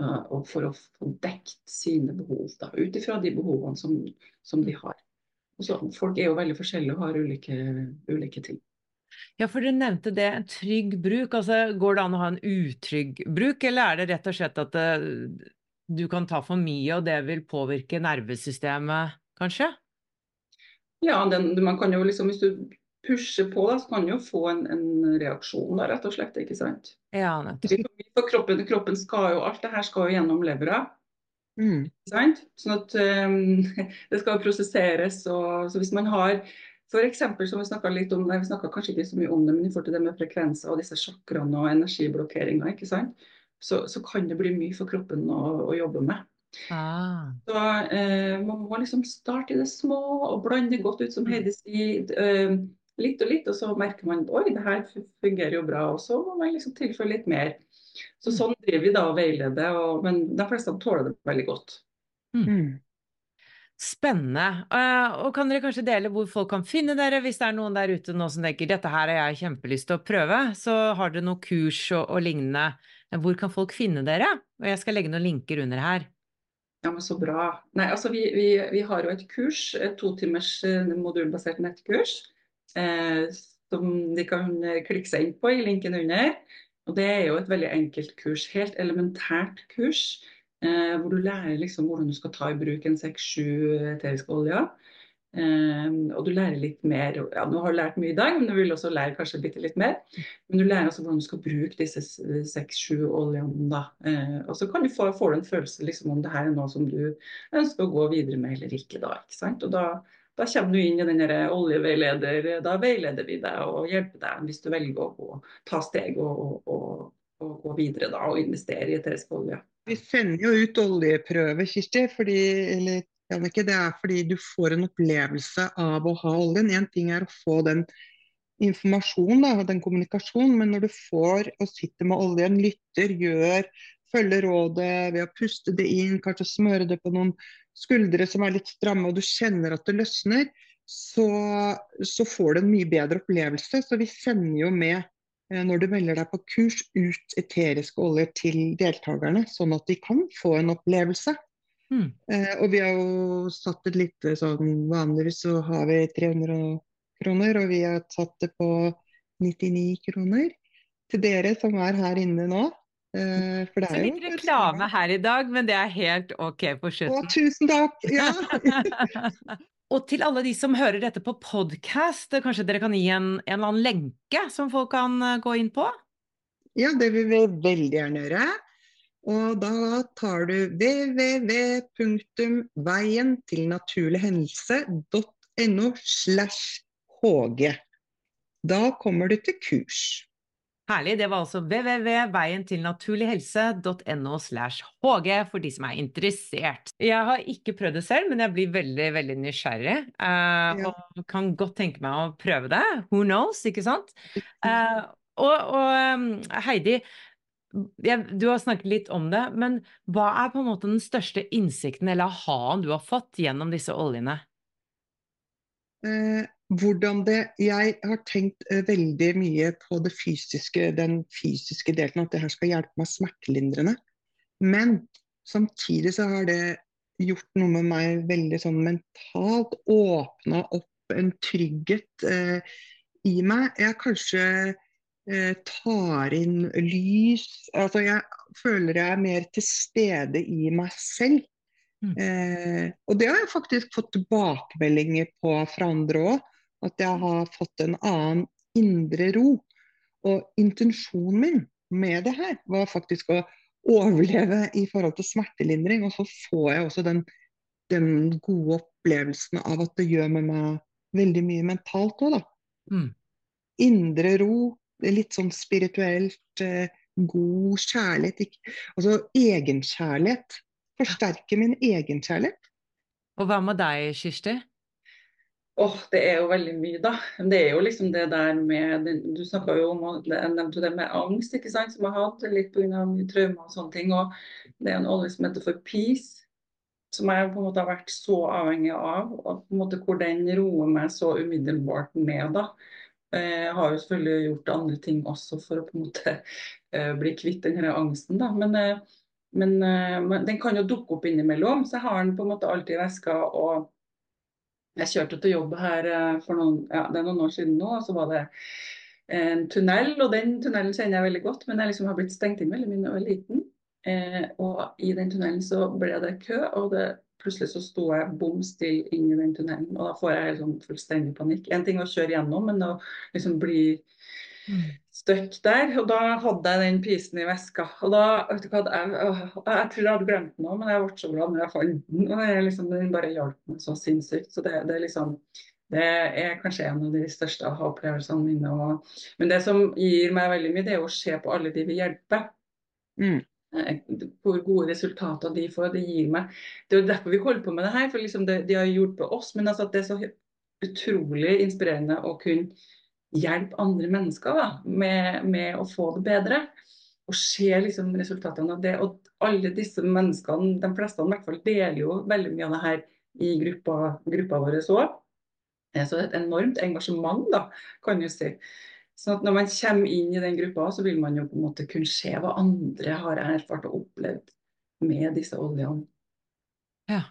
uh, for å få dekt sine behov, ut ifra de behovene som, som de har. Så, folk er jo veldig forskjellige og har ulike, ulike ting. Ja, for du nevnte det, en trygg bruk. Altså, går det an å ha en utrygg bruk, eller er det rett og slett at det, eh, du kan ta for mye, og det vil påvirke nervesystemet, kanskje? Ja, den, man kan jo liksom, hvis du pusher på, da, så kan du jo få en, en reaksjon da, rett og slett. ikke sant? Ja, nettopp. For kroppen, kroppen skal jo, alt det her skal jo gjennom levra. Mm. sant? Sånn at um, det skal prosesseres. Og, så hvis man har f.eks. som vi snakka litt om, nei, vi snakka kanskje ikke så mye om det, men i forhold til det med frekvenser og disse sjakraene og energiblokkeringer, ikke sant? Så, så kan det bli mye for kroppen å, å jobbe med. Ah. Så eh, Man må liksom starte i det små og blande godt ut, som Heidi sier. Eh, litt og litt, og så merker man oi, det her fungerer jo bra. Og så må man liksom tilføre litt mer. Så Sånn driver vi da og veileder, og, men de fleste tåler det veldig godt. Mm. Spennende. Eh, og kan dere kanskje dele hvor folk kan finne dere, hvis det er noen der ute nå som tenker dette her har jeg kjempelyst til å prøve, så har dere noen kurs og, og lignende. Hvor kan folk finne dere? Og jeg skal legge noen linker under her. Ja, men Så bra. Nei, altså vi, vi, vi har jo et kurs, et totimers eh, modulbasert nettkurs, eh, som de kan klikke seg inn på i linken under. Og Det er jo et veldig enkelt kurs, helt elementært kurs. Eh, hvor du lærer liksom hvordan du skal ta i bruk en seks-sju eteriske oljer. Eh, og du lærer litt mer. Ja, Nå har du lært mye i dag, men du vil også lære kanskje bitte litt mer. Men du lærer altså hvordan du skal bruke disse seks-sju oljene. da. Eh, og så kan du få, får en følelse liksom, om det her er noe som du ønsker å gå videre med eller ikke. da, ikke sant? Og da, da kommer du inn i den oljeveileder. Da veileder vi deg og hjelper deg hvis du velger å gå, ta steg og, og, og, og gå videre da, og investere i eterisk olje. Vi sender jo ut oljeprøver, Kirsti, fordi, eller Janneke, det er fordi du får en opplevelse av å ha oljen. Én ting er å få den informasjonen og den kommunikasjonen, men når du får og sitter med oljen, lytter, gjør, følger rådet ved å puste det inn, kanskje smøre det på noen skuldre som er litt stramme, og du kjenner at det løsner, så, så får du en mye bedre opplevelse. Så vi sender jo med når du melder deg på kurs, ut eteriske oljer til deltakerne, sånn at de kan få en opplevelse. Mm. Eh, og vi har jo satt et lite sånn Vanligvis så har vi 300 kroner, og vi har satt det på 99 kroner til dere som er her inne nå. Eh, for det Så er litt jo reklame her i dag, men det er helt ok på Å, slutten. tusen takk! Ja. Og til alle de som hører dette på podkast, kanskje dere kan gi en, en eller annen lenke som folk kan eh, gå inn på? Ja, det vil vi veldig gjerne gjøre. Og da tar du www.veientilnaturlighelse.no slash hg. Da kommer du til kurs. Herlig. Det var altså www.veientilnaturlighelse.no slash hg for de som er interessert. Jeg har ikke prøvd det selv, men jeg blir veldig, veldig nysgjerrig. eh, Ja. Og kan godt tenke meg å prøve det. Who knows, ikke sant? Eh, og, og um, Heidi, jeg, du har snakket litt om det, men hva er på en måte den største innsikten eller ha-en du har fått gjennom disse oljene? Eh, hvordan det Jeg har tenkt eh, veldig mye på det fysiske, den fysiske delen, at det her skal hjelpe meg smertelindrende. Men samtidig så har det gjort noe med meg veldig sånn mentalt. Åpna opp en trygghet eh, i meg. Jeg kanskje eh, tar inn lys. Altså jeg føler jeg er mer til stede i meg selv. Mm. Eh, og det har jeg faktisk fått tilbakemeldinger på fra andre òg. At jeg har fått en annen indre ro. Og intensjonen min med det her var faktisk å overleve i forhold til smertelindring. Og så får jeg også den, den gode opplevelsen av at det gjør med meg veldig mye mentalt òg, da. Mm. Indre ro, litt sånn spirituelt, eh, god kjærlighet. Ikke, altså egenkjærlighet. Forsterke min egenkjærlighet. Og hva med deg, Kirsti? Åh, det er jo veldig mye, da. Det er jo liksom det der med Du snakka jo om jeg nevnte det med angst, ikke sant, som jeg har hatt litt pga. traumer og sånne ting. Og det er en olje som heter for peace, som jeg på en måte har vært så avhengig av. Og på en måte hvor den roer meg så umiddelbart ned, da. Eh, Jeg har jo selvfølgelig gjort andre ting også for å på en måte eh, bli kvitt den her angsten, da. Men, eh, men, eh, men den kan jo dukke opp innimellom, så jeg har den på en måte alltid i veska. og jeg kjørte til jobb her eh, for noen, ja, det er noen år siden nå, og så var det en tunnel, og den tunnelen kjenner jeg veldig godt, men jeg liksom har blitt stengt inn veldig mye da jeg var liten. Eh, og i den tunnelen så ble det kø, og det plutselig så sto jeg bom stille inn i den tunnelen, og da får jeg sånn fullstendig panikk. En ting å kjøre gjennom, men å liksom bli støkk der. Og da hadde jeg den pisen i veska. Og da, vet du hva, jeg, jeg, jeg tror jeg hadde glemt den òg, men jeg ble så glad når jeg fant den. Og jeg, liksom, den bare hjalp meg så sinnssykt. Så det, det liksom det er kanskje en av de største aha-opplevelsene mine. Og, men det som gir meg veldig mye, det er å se på alle de vi hjelper. Mm. Eh, Hvor gode resultater de får. Det gir meg Det er jo derfor vi holder på med det her. for liksom det, De har hjulpet oss. Men altså det er så utrolig inspirerende å kunne hjelpe andre mennesker da, med, med å få det bedre. Og se liksom resultatene av det. Og alle disse menneskene, de fleste i hvert fall, deler jo veldig mye av det her i gruppa, gruppa vår òg. Så det er et enormt engasjement, da, kan du si. Så at når man kommer inn i den gruppa, så vil man jo på en måte kunne se hva andre har erfart og opplevd med disse oljene. Ja.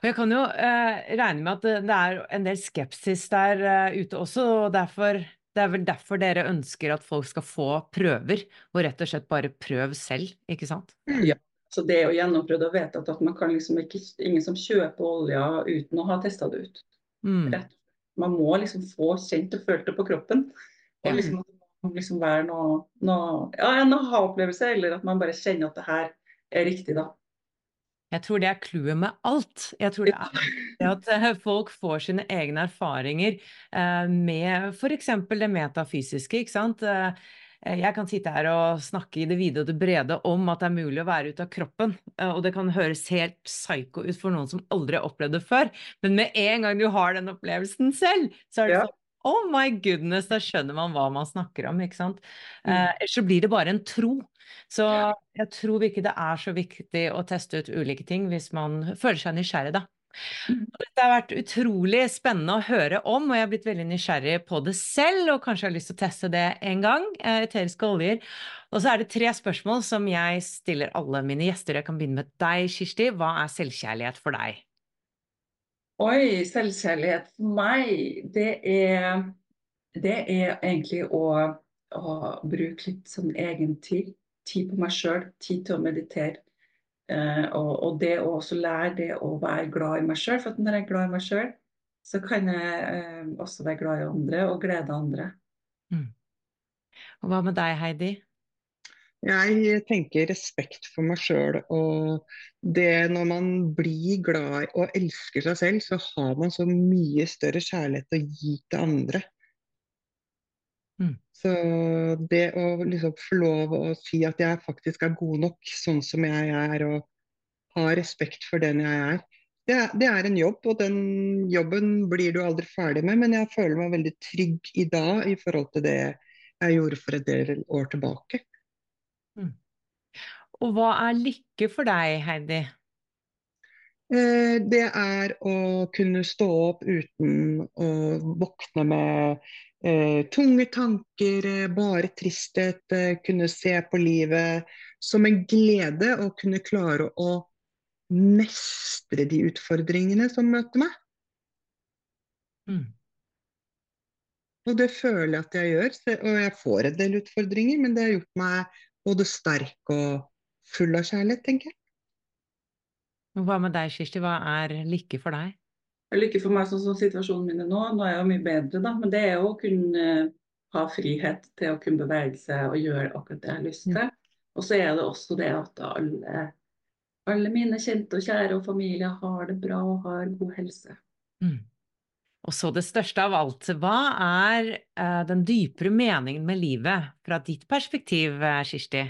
Og jeg kan jo eh, regne med at det, er en del skepsis der eh, ute også, og derfor, det er vel derfor dere ønsker at folk skal få prøver, og rett og slett bare prøv selv, ikke sant? Ja. Så det er jo gjennomprøvd og vedtatt at man kan liksom ikke, ingen som kjøper olja uten å ha testa det ut. Mm. Man må liksom få kjent og følt det på kroppen. Ja. Og liksom, liksom være noe, noe ja, en aha-opplevelse, eller at man bare kjenner at det her er riktig, da. Jeg tror det er clouet med alt. Jeg tror det er det at eh, folk får sine egne erfaringer eh, med f.eks. det metafysiske, ikke sant. Eh, Jeg kan sitte her og snakke i det vide og det brede om at det er mulig å være ute av kroppen, og det kan høres helt psyko ut for noen som aldri har opplevd det før, men med en gang du har den opplevelsen selv, så er det sånn Oh my goodness, da skjønner man hva man snakker om, ikke sant. Mm. Eh, Ellers så blir det bare en tro. Så jeg tror ikke det er så viktig å teste ut ulike ting hvis man føler seg nysgjerrig, da. Det Dette har vært utrolig spennende å høre om, og jeg har blitt veldig nysgjerrig på det selv, og kanskje har lyst til å teste det en gang, eh, eteriske oljer. Og så er det tre spørsmål som jeg stiller alle mine gjester. Jeg kan begynne med deg, Kirsti. Hva er selvkjærlighet for deg? Oi, selvkjærlighet for meg, det er, det er egentlig å, å bruke litt sånn egen tid. Tid på meg sjøl, tid til å meditere. Uh, og, og det å også lære det å være glad i meg sjøl. For at når jeg er glad i meg sjøl, så kan jeg uh, også være glad i andre og glede andre. Og hva med deg, Heidi? Jeg tenker respekt for meg sjøl, og det når man blir glad i og elsker seg selv, så har man så mye større kjærlighet å gi til andre. Mm. Så det å liksom få lov å si at jeg faktisk er god nok sånn som jeg er, og ha respekt for den jeg er, det er, det er en jobb, og den jobben blir du aldri ferdig med, men jeg føler meg veldig trygg i dag i forhold til det jeg gjorde for en del år tilbake. Og hva er lykke for deg, Heidi? Eh, Det er å kunne stå opp uten å våkne med tunge tanker, eh, bare tristhet, eh, kunne se på livet som en glede og kunne klare å mestre de utfordringene som møter meg. Mm. Og det føler jeg at jeg gjør, og jeg får en del utfordringer, men det har gjort meg både sterk og full av kjærlighet, tenker jeg. Hva med deg, Kirsti? Hva er lykke for deg? Lykke for meg sånn som situasjonen min er nå. Nå er jeg jo mye bedre, da. Men det er jo å kunne eh, ha frihet til å kunne bevege seg og gjøre akkurat det jeg har lyst til. Og så er det også det at alle, alle mine kjente og kjære og familie har det bra og har god helse. Mm. Og så det største av alt, hva er uh, den dypere meningen med livet fra ditt perspektiv, eh, Kirsti?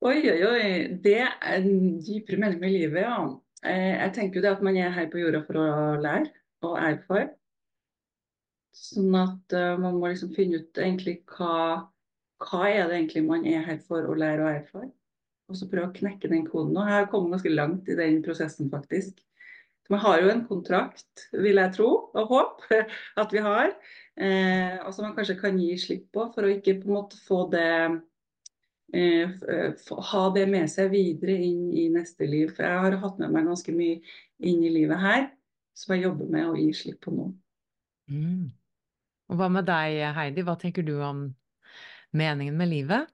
Oi, oi, oi. Det er en dypere mening med livet, ja. Eh, Jeg tenker jo det at man er her på jorda for å lære og erfare. Sånn at eh, man må liksom finne ut egentlig hva, hva er det egentlig man er her for å lære og erfare. Og så prøve å knekke den koden. Og jeg har kommet ganske langt i den prosessen, faktisk. Man har jo en kontrakt, vil jeg tro og håpe at vi har. Eh, og som man kanskje kan gi slipp på, for å ikke på en måte få det ha det med seg videre inn i neste liv. For jeg har hatt med meg ganske mye inn i livet her, som jeg jobber med å gi slipp på nå. Mm. Og hva med deg, Heidi? Hva tenker du om meningen med livet?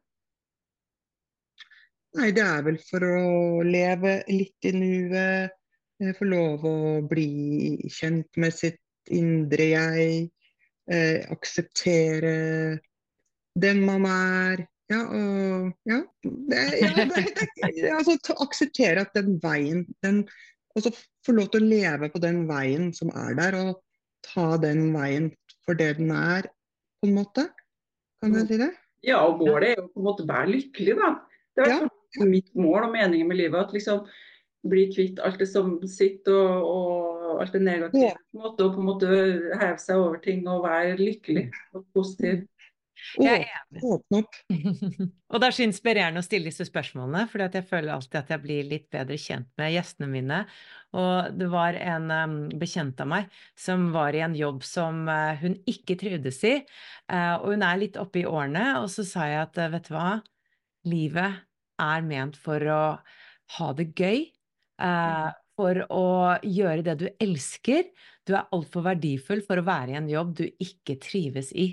Nei, det er vel for å leve litt i nuet, Eh, Få lov å bli kjent med sitt indre jeg. Eh, akseptere den man er. Ja, og ja, det, ja det, det, altså, akseptere at den veien den, Og så få lov til å leve på den veien som er der, og ta den veien for det den er, på en måte. Kan jeg si det? Ja, og målet er jo på en måte å være lykkelig, da. Det er ja. mitt mål og meningen med livet. At liksom bli kvitt alt det som sitter og, og alt det negative. På en måte, og på en måte heve seg over ting og være lykkelig og positiv. Jeg er enig. Og det er så inspirerende å stille disse spørsmålene, fordi jeg føler alltid at jeg blir litt bedre kjent med gjestene mine. Og det var en um, bekjent av meg som var i en jobb som uh, hun ikke trivdes i. uh, og hun er litt oppe i årene, og så sa jeg at uh, vet du hva, livet er ment for å ha det gøy. eh, for å gjøre det du elsker. Du er altfor verdifull for å være i en jobb du ikke trives i.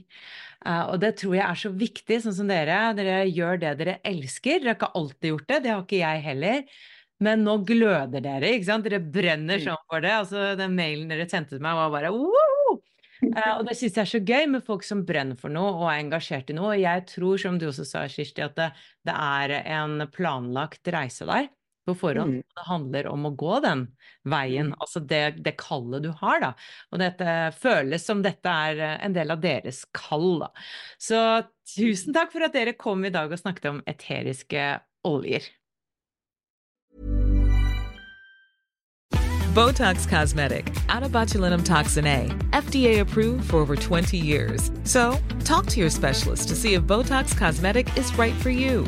Eh, og det tror jeg er så viktig, sånn som dere. Dere gjør det dere elsker. Dere har ikke alltid gjort det, det har ikke jeg heller. Men nå gløder dere, ikke sant? Dere brenner Mm. sånn for det. Altså, den mailen dere sendte til meg var bare «Woo!» Uh, og det syns jeg er så gøy med folk som brenner for noe og er engasjert i noe. Og jeg tror, som du også sa, Kirsti, at det, det er en planlagt reise der på forhånd. Mm. Det handler om å gå den veien, Mm. altså det, det kallet du har, da. Og dette føles som dette er eh, en del av deres kall, da. Så tusen takk for at dere kom i dag og snakket om eteriske oljer. Botox Cosmetic, out of botulinum toxin A, FDA approved for over 20 years. So, talk to your specialist to see if Botox Cosmetic is right for you.